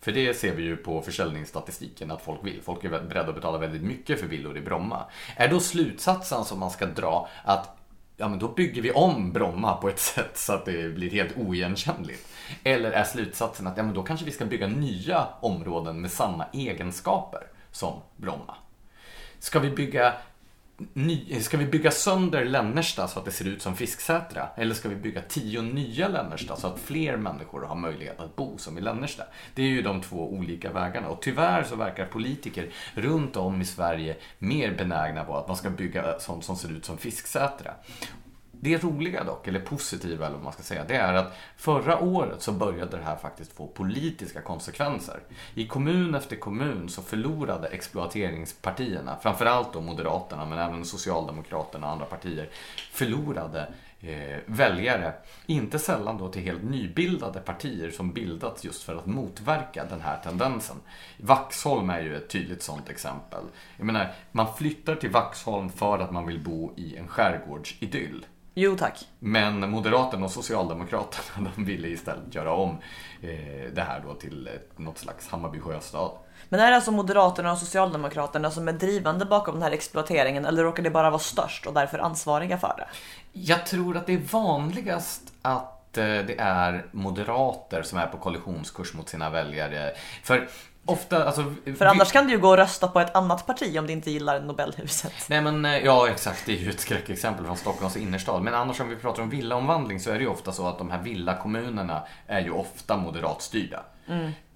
A: för det ser vi ju på försäljningsstatistiken att folk vill. Folk är beredda att betala väldigt mycket för villor i Bromma. Är då slutsatsen som man ska dra att ja, men då bygger vi om Bromma på ett [LAUGHS] sätt så att det blir helt oigenkännligt? Eller är slutsatsen att ja, men då kanske vi ska bygga nya områden med samma egenskaper som Bromma? Ska vi bygga Ny, ska vi bygga sönder Lännersta så att det ser ut som Fisksätra? Eller ska vi bygga tio nya Lännersta så att fler människor har möjlighet att bo som i Lännersta? Det är ju de två olika vägarna och tyvärr så verkar politiker runt om i Sverige mer benägna på att man ska bygga sånt som ser ut som Fisksätra. Det roliga dock, eller positiva eller vad man ska säga, det är att förra året så började det här faktiskt få politiska konsekvenser. I kommun efter kommun så förlorade exploateringspartierna, framförallt då Moderaterna men även Socialdemokraterna och andra partier, förlorade eh, väljare. Inte sällan då till helt nybildade partier som bildats just för att motverka den här tendensen. Vaxholm är ju ett tydligt sådant exempel. Jag menar, man flyttar till Vaxholm för att man vill bo i en skärgårdsidyll.
B: Jo tack.
A: Men Moderaterna och Socialdemokraterna [LAUGHS] de ville istället göra om eh, det här då till ett, något slags Hammarby sjöstad.
B: Men är det alltså Moderaterna och Socialdemokraterna som är drivande bakom den här exploateringen eller råkar det bara vara störst och därför ansvariga för det?
A: Jag tror att det är vanligast att eh, det är moderater som är på kollisionskurs mot sina väljare. För ofta, alltså...
B: För annars kan du ju gå och rösta på ett annat parti om du inte gillar Nobelhuset.
A: Nej men eh, ja exakt, det är ju ett skräckexempel från Stockholms innerstad. Men annars om vi pratar om villaomvandling så är det ju ofta så att de här villakommunerna är ju ofta moderatstyrda.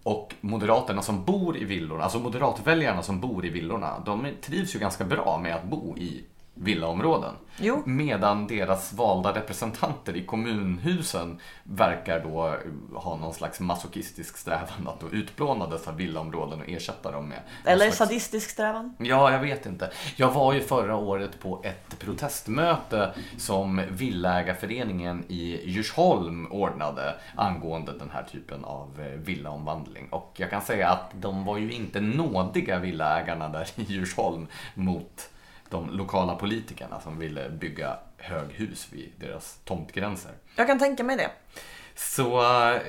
A: Och moderaterna som bor i villorna, alltså moderatväljarna som bor i villorna, de trivs ju ganska bra med att bo i villaområden.
B: Jo.
A: Medan deras valda representanter i kommunhusen verkar då ha någon slags masochistisk strävan att då utplåna dessa villaområden och ersätta dem med
B: Eller
A: slags
B: sadistisk strävan.
A: Ja, jag vet inte. Jag var ju förra året på ett protestmöte som Villägarföreningen i Djursholm ordnade angående den här typen av eh, villaomvandling. Och jag kan säga att de var ju inte nådiga villaägarna där i Djursholm mot de lokala politikerna som ville bygga höghus vid deras tomtgränser.
B: Jag kan tänka mig det.
A: Så eh,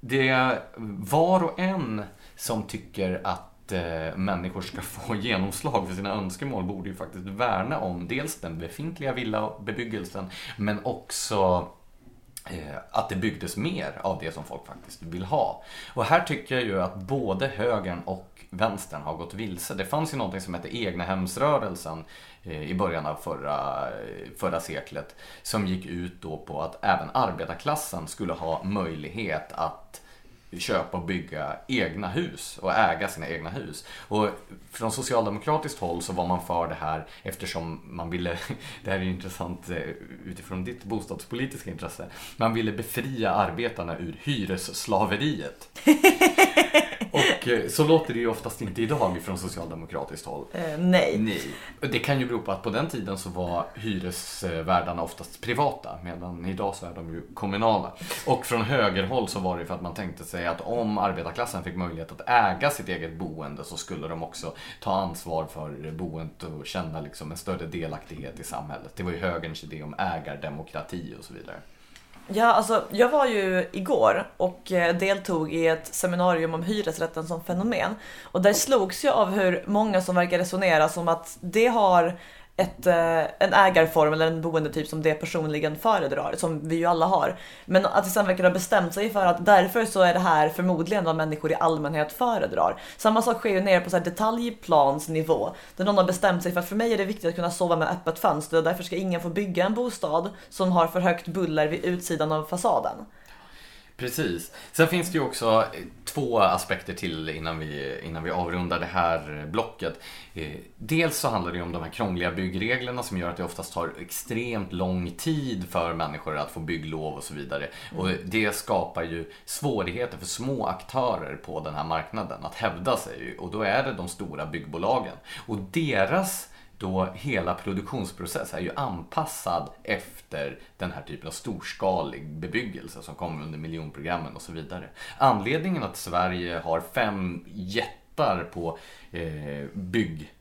A: det är var och en som tycker att eh, människor ska [LAUGHS] få genomslag för sina önskemål borde ju faktiskt värna om dels den befintliga villabebyggelsen men också eh, att det byggdes mer av det som folk faktiskt vill ha. Och här tycker jag ju att både högern och vänstern har gått vilse. Det fanns ju någonting som hette egnahemsrörelsen eh, i början av förra, förra seklet som gick ut då på att även arbetarklassen skulle ha möjlighet att köpa och bygga egna hus och äga sina egna hus. Och från socialdemokratiskt håll så var man för det här eftersom man ville, [LAUGHS] det här är ju intressant eh, utifrån ditt bostadspolitiska intresse, man ville befria arbetarna ur hyresslaveriet. [LAUGHS] Och eh, så låter det ju oftast inte idag från socialdemokratiskt håll.
B: Eh, nej.
A: Nej. Det kan ju bero på att på den tiden så var hyresvärdarna oftast privata medan idag så är de ju kommunala. Och från högerhåll så var det för att man tänkte sig att om arbetarklassen fick möjlighet att äga sitt eget boende så skulle de också ta ansvar för boendet och känna liksom en större delaktighet i samhället. Det var ju högerns idé om ägardemokrati och så vidare.
B: Ja, alltså jag var ju igår och eh, deltog i ett seminarium om hyresrätten som fenomen. Och där slogs jag av hur många som verkar resonera som att det har ett, eh, en ägarform eller en boendetyp som det personligen föredrar, som vi ju alla har. Men att det sen verkar ha bestämt sig för att därför så är det här förmodligen vad människor i allmänhet föredrar. Samma sak sker ju nere på så här detaljplansnivå, där någon har bestämt sig för att för mig är det viktigt att kunna sova med öppet fönster och därför ska ingen få bygga en bostad som har för högt buller vid utsidan av fasaden.
A: Precis. Sen finns det ju också eh, två aspekter till innan vi, innan vi avrundar det här blocket. Eh, dels så handlar det ju om de här krångliga byggreglerna som gör att det oftast tar extremt lång tid för människor att få bygglov och så vidare. Och det skapar ju svårigheter för små aktörer på den här marknaden att hävda sig. Och då är det de stora byggbolagen. Och deras då hela produktionsprocessen är ju anpassad efter den här typen av storskalig bebyggelse som kommer under miljonprogrammen och så vidare. Anledningen att Sverige har fem jättar på eh, bygg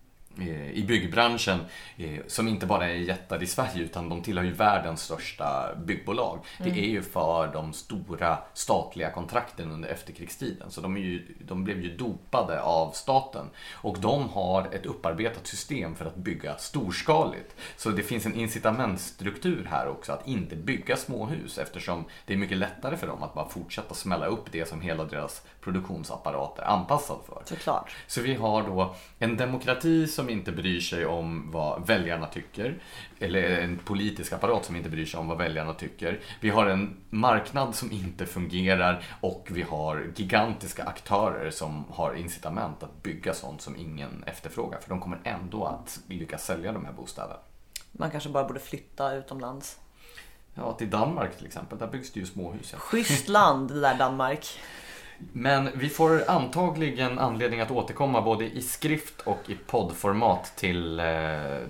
A: i byggbranschen eh, som inte bara är jättar i Sverige utan de tillhör ju världens största byggbolag. Det är ju för de stora statliga kontrakten under efterkrigstiden. Så de, ju, de blev ju dopade av staten. Och de har ett upparbetat system för att bygga storskaligt. Så det finns en incitamentstruktur här också att inte bygga småhus eftersom det är mycket lättare för dem att bara fortsätta smälla upp det som hela deras produktionsapparat är anpassad för.
B: Såklart.
A: Så vi har då en demokrati som inte bryr sig om vad väljarna tycker. Eller en politisk apparat som inte bryr sig om vad väljarna tycker. Vi har en marknad som inte fungerar och vi har gigantiska aktörer som har incitament att bygga sånt som ingen efterfrågar. För de kommer ändå att lyckas sälja de här bostäderna.
B: Man kanske bara borde flytta utomlands.
A: Ja, till Danmark till exempel, där byggs det ju småhus. Ja.
B: Schysst land det där Danmark.
A: Men vi får antagligen anledning att återkomma både i skrift och i poddformat till eh,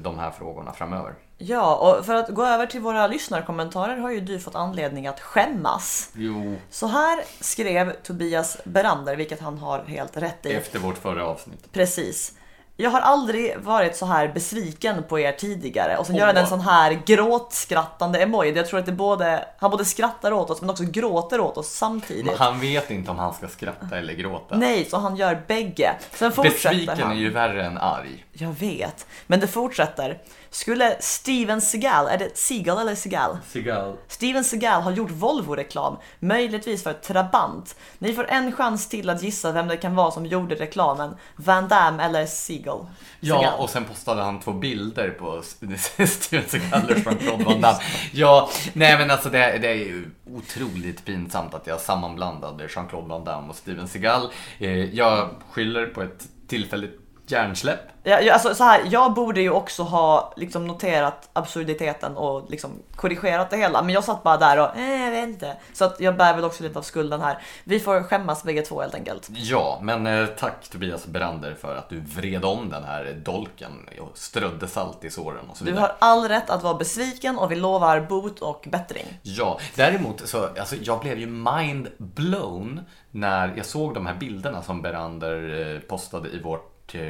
A: de här frågorna framöver.
B: Ja, och för att gå över till våra lyssnarkommentarer har ju du fått anledning att skämmas.
A: Jo,
B: Så här skrev Tobias Berander, vilket han har helt rätt i.
A: efter vårt förra avsnitt.
B: Precis. Jag har aldrig varit så här besviken på er tidigare och sen
A: Åh.
B: gör han en sån här gråtskrattande emoji. Jag tror att det både, han både skrattar åt oss men också gråter åt oss samtidigt.
A: Men han vet inte om han ska skratta eller gråta.
B: Nej, så han gör bägge. Sen fortsätter
A: Besviken
B: han.
A: är ju värre än arg.
B: Jag vet, men det fortsätter. Skulle Steven Seagal, är det Seagal eller Seagal?
A: Seagal.
B: Steven Seagal har gjort Volvo-reklam, möjligtvis för Trabant. Ni får en chans till att gissa vem det kan vara som gjorde reklamen. Van Damme eller Seagal?
A: Ja,
B: Seagal.
A: och sen postade han två bilder på [LAUGHS] Steven Seagal och Jean-Claude Van Damme. Ja, nej men alltså det, det är ju otroligt pinsamt att jag sammanblandade Jean-Claude Van Damme och Steven Seagal. Eh, Jag skyller på ett tillfälligt hjärnsläpp.
B: Ja, alltså, så här, jag borde ju också ha liksom, noterat absurditeten och liksom, korrigerat det hela. Men jag satt bara där och, eh, jag vet inte. Så att jag bär väl också lite av skulden här. Vi får skämmas bägge två helt enkelt.
A: Ja, men eh, tack Tobias Brander för att du vred om den här dolken och strödde salt i såren och så
B: Du
A: vidare.
B: har all rätt att vara besviken och vi lovar bot och bättring.
A: Ja, däremot så, alltså jag blev ju mind blown när jag såg de här bilderna som Berander eh, postade i vårt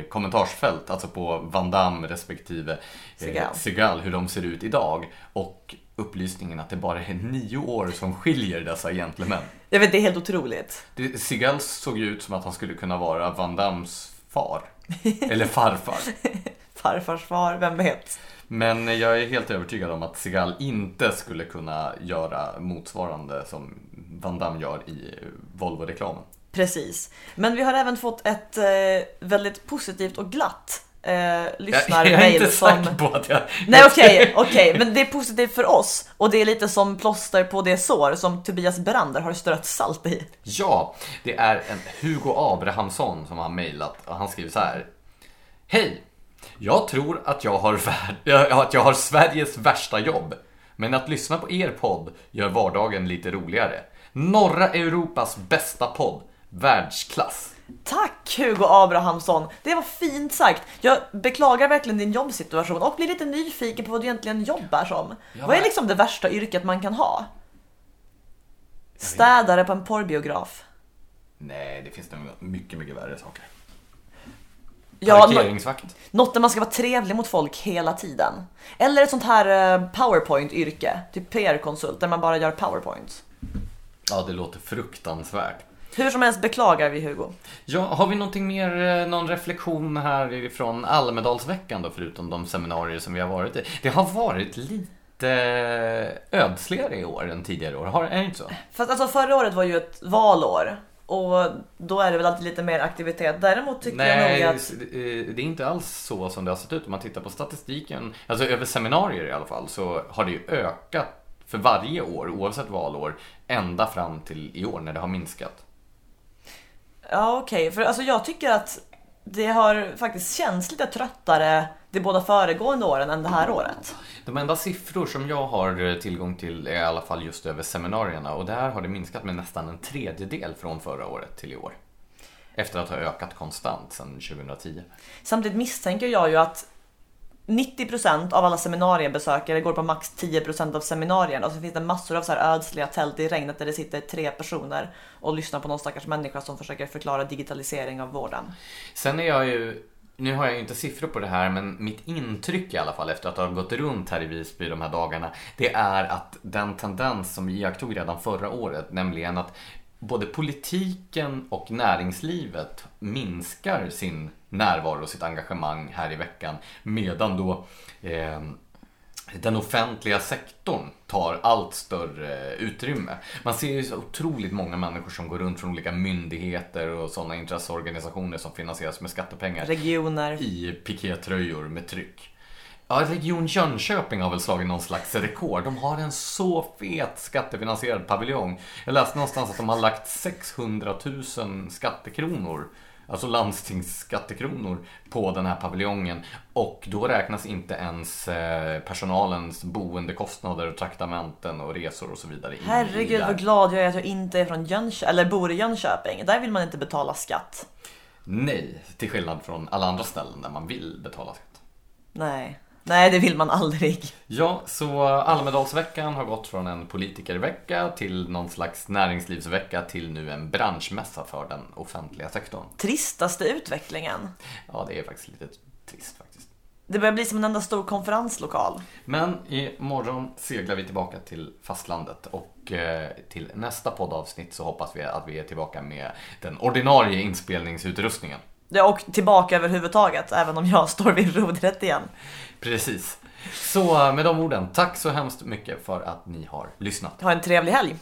A: kommentarsfält, alltså på Van Damme respektive eh, Seagal, hur de ser ut idag. Och upplysningen att det bara är nio år som skiljer dessa gentlemän.
B: Jag vet, det är helt otroligt.
A: Seagal såg ju ut som att han skulle kunna vara Van Dammes far. Eller farfar. [LAUGHS]
B: Farfars far, vem vet?
A: Men jag är helt övertygad om att Seagal inte skulle kunna göra motsvarande som Van Damme gör i Volvo-reklamen.
B: Precis. Men vi har även fått ett eh, väldigt positivt och glatt eh,
A: Jag, [LAUGHS] jag är inte
B: lyssnarmail som...
A: säker på att jag...
B: Nej okej, okej, men det är positivt för oss och det är lite som plåster på det sår som Tobias Brander har strött salt i.
A: Ja, det är en Hugo Abrahamsson som har mejlat och han skriver så här. Hej! Jag tror att jag, har [LAUGHS] att jag har Sveriges värsta jobb. Men att lyssna på er podd gör vardagen lite roligare. Norra Europas bästa podd. Världsklass.
B: Tack Hugo Abrahamsson, det var fint sagt. Jag beklagar verkligen din jobbsituation och blir lite nyfiken på vad du egentligen jobbar som.
A: Ja,
B: vad är liksom det värsta yrket man kan ha? Städare på en porrbiograf.
A: Nej, det finns nog mycket, mycket värre saker.
B: Ja,
A: Parkeringsvakt.
B: Något där man ska vara trevlig mot folk hela tiden. Eller ett sånt här eh, powerpoint-yrke, typ PR-konsult där man bara gör powerpoints.
A: Ja, det låter fruktansvärt.
B: Hur som helst beklagar vi Hugo.
A: Ja, har vi någonting mer, eh, någon reflektion här från Almedalsveckan då, förutom de seminarier som vi har varit i? Det har varit lite ödsligare i år än tidigare år, har, är det inte så?
B: Fast alltså förra året var ju ett valår. Och då är det väl alltid lite mer aktivitet. Däremot tycker
A: Nej,
B: jag nog att...
A: eh, det är inte alls så som det har sett ut. Om man tittar på statistiken, alltså över seminarier i alla fall, så har det ju ökat för varje år, oavsett valår, ända fram till i år när det har minskat.
B: Ja okej, för alltså jag tycker att det har faktiskt känts lite tröttare de båda föregående åren än det här året.
A: De enda siffror som jag har eh, tillgång till är i alla fall just över seminarierna och där har det minskat med nästan en tredjedel från förra året till i år. Efter att ha ökat konstant sedan 2010.
B: Samtidigt misstänker jag ju att 90% av alla seminariebesökare går på max 10% av seminarierna och så finns det massor av så här ödsliga tält i regnet där det sitter tre personer och lyssnar på någon stackars människa som försöker förklara digitalisering av vården.
A: Sen är jag ju, nu har jag ju inte siffror på det här, men mitt intryck i alla fall efter att ha gått runt här i Visby de här dagarna, det är att den tendens som vi iakttog redan förra året, nämligen att både politiken och näringslivet minskar sin närvaro och sitt engagemang här i veckan, medan då eh, den offentliga sektorn tar allt större utrymme. Man ser ju så otroligt många människor som går runt från olika myndigheter och sådana intresseorganisationer som finansieras med skattepengar
B: Regioner.
A: i pikétröjor med tryck. Ja, Region Jönköping har väl slagit någon slags rekord. De har en så fet skattefinansierad paviljong. Jag läste någonstans att de har lagt 600 000 skattekronor, alltså landstingsskattekronor, på den här paviljongen. Och då räknas inte ens eh, personalens boendekostnader och traktamenten och resor och så vidare
B: Herregud vad glad jag är att jag inte är från Jönköping, eller bor i Jönköping. Där vill man inte betala skatt.
A: Nej, till skillnad från alla andra ställen där man vill betala skatt.
B: Nej. Nej, det vill man aldrig.
A: Ja, så Almedalsveckan har gått från en politikervecka till någon slags näringslivsvecka till nu en branschmässa för den offentliga sektorn.
B: Tristaste utvecklingen.
A: Ja, det är faktiskt lite trist faktiskt.
B: Det börjar bli som en enda stor konferenslokal.
A: Men imorgon seglar vi tillbaka till fastlandet och eh, till nästa poddavsnitt så hoppas vi att vi är tillbaka med den ordinarie inspelningsutrustningen.
B: Ja, och tillbaka överhuvudtaget, även om jag [LAUGHS] står vid rodret igen.
A: Precis. Så med de orden, tack så hemskt mycket för att ni har lyssnat.
B: Ha en trevlig helg.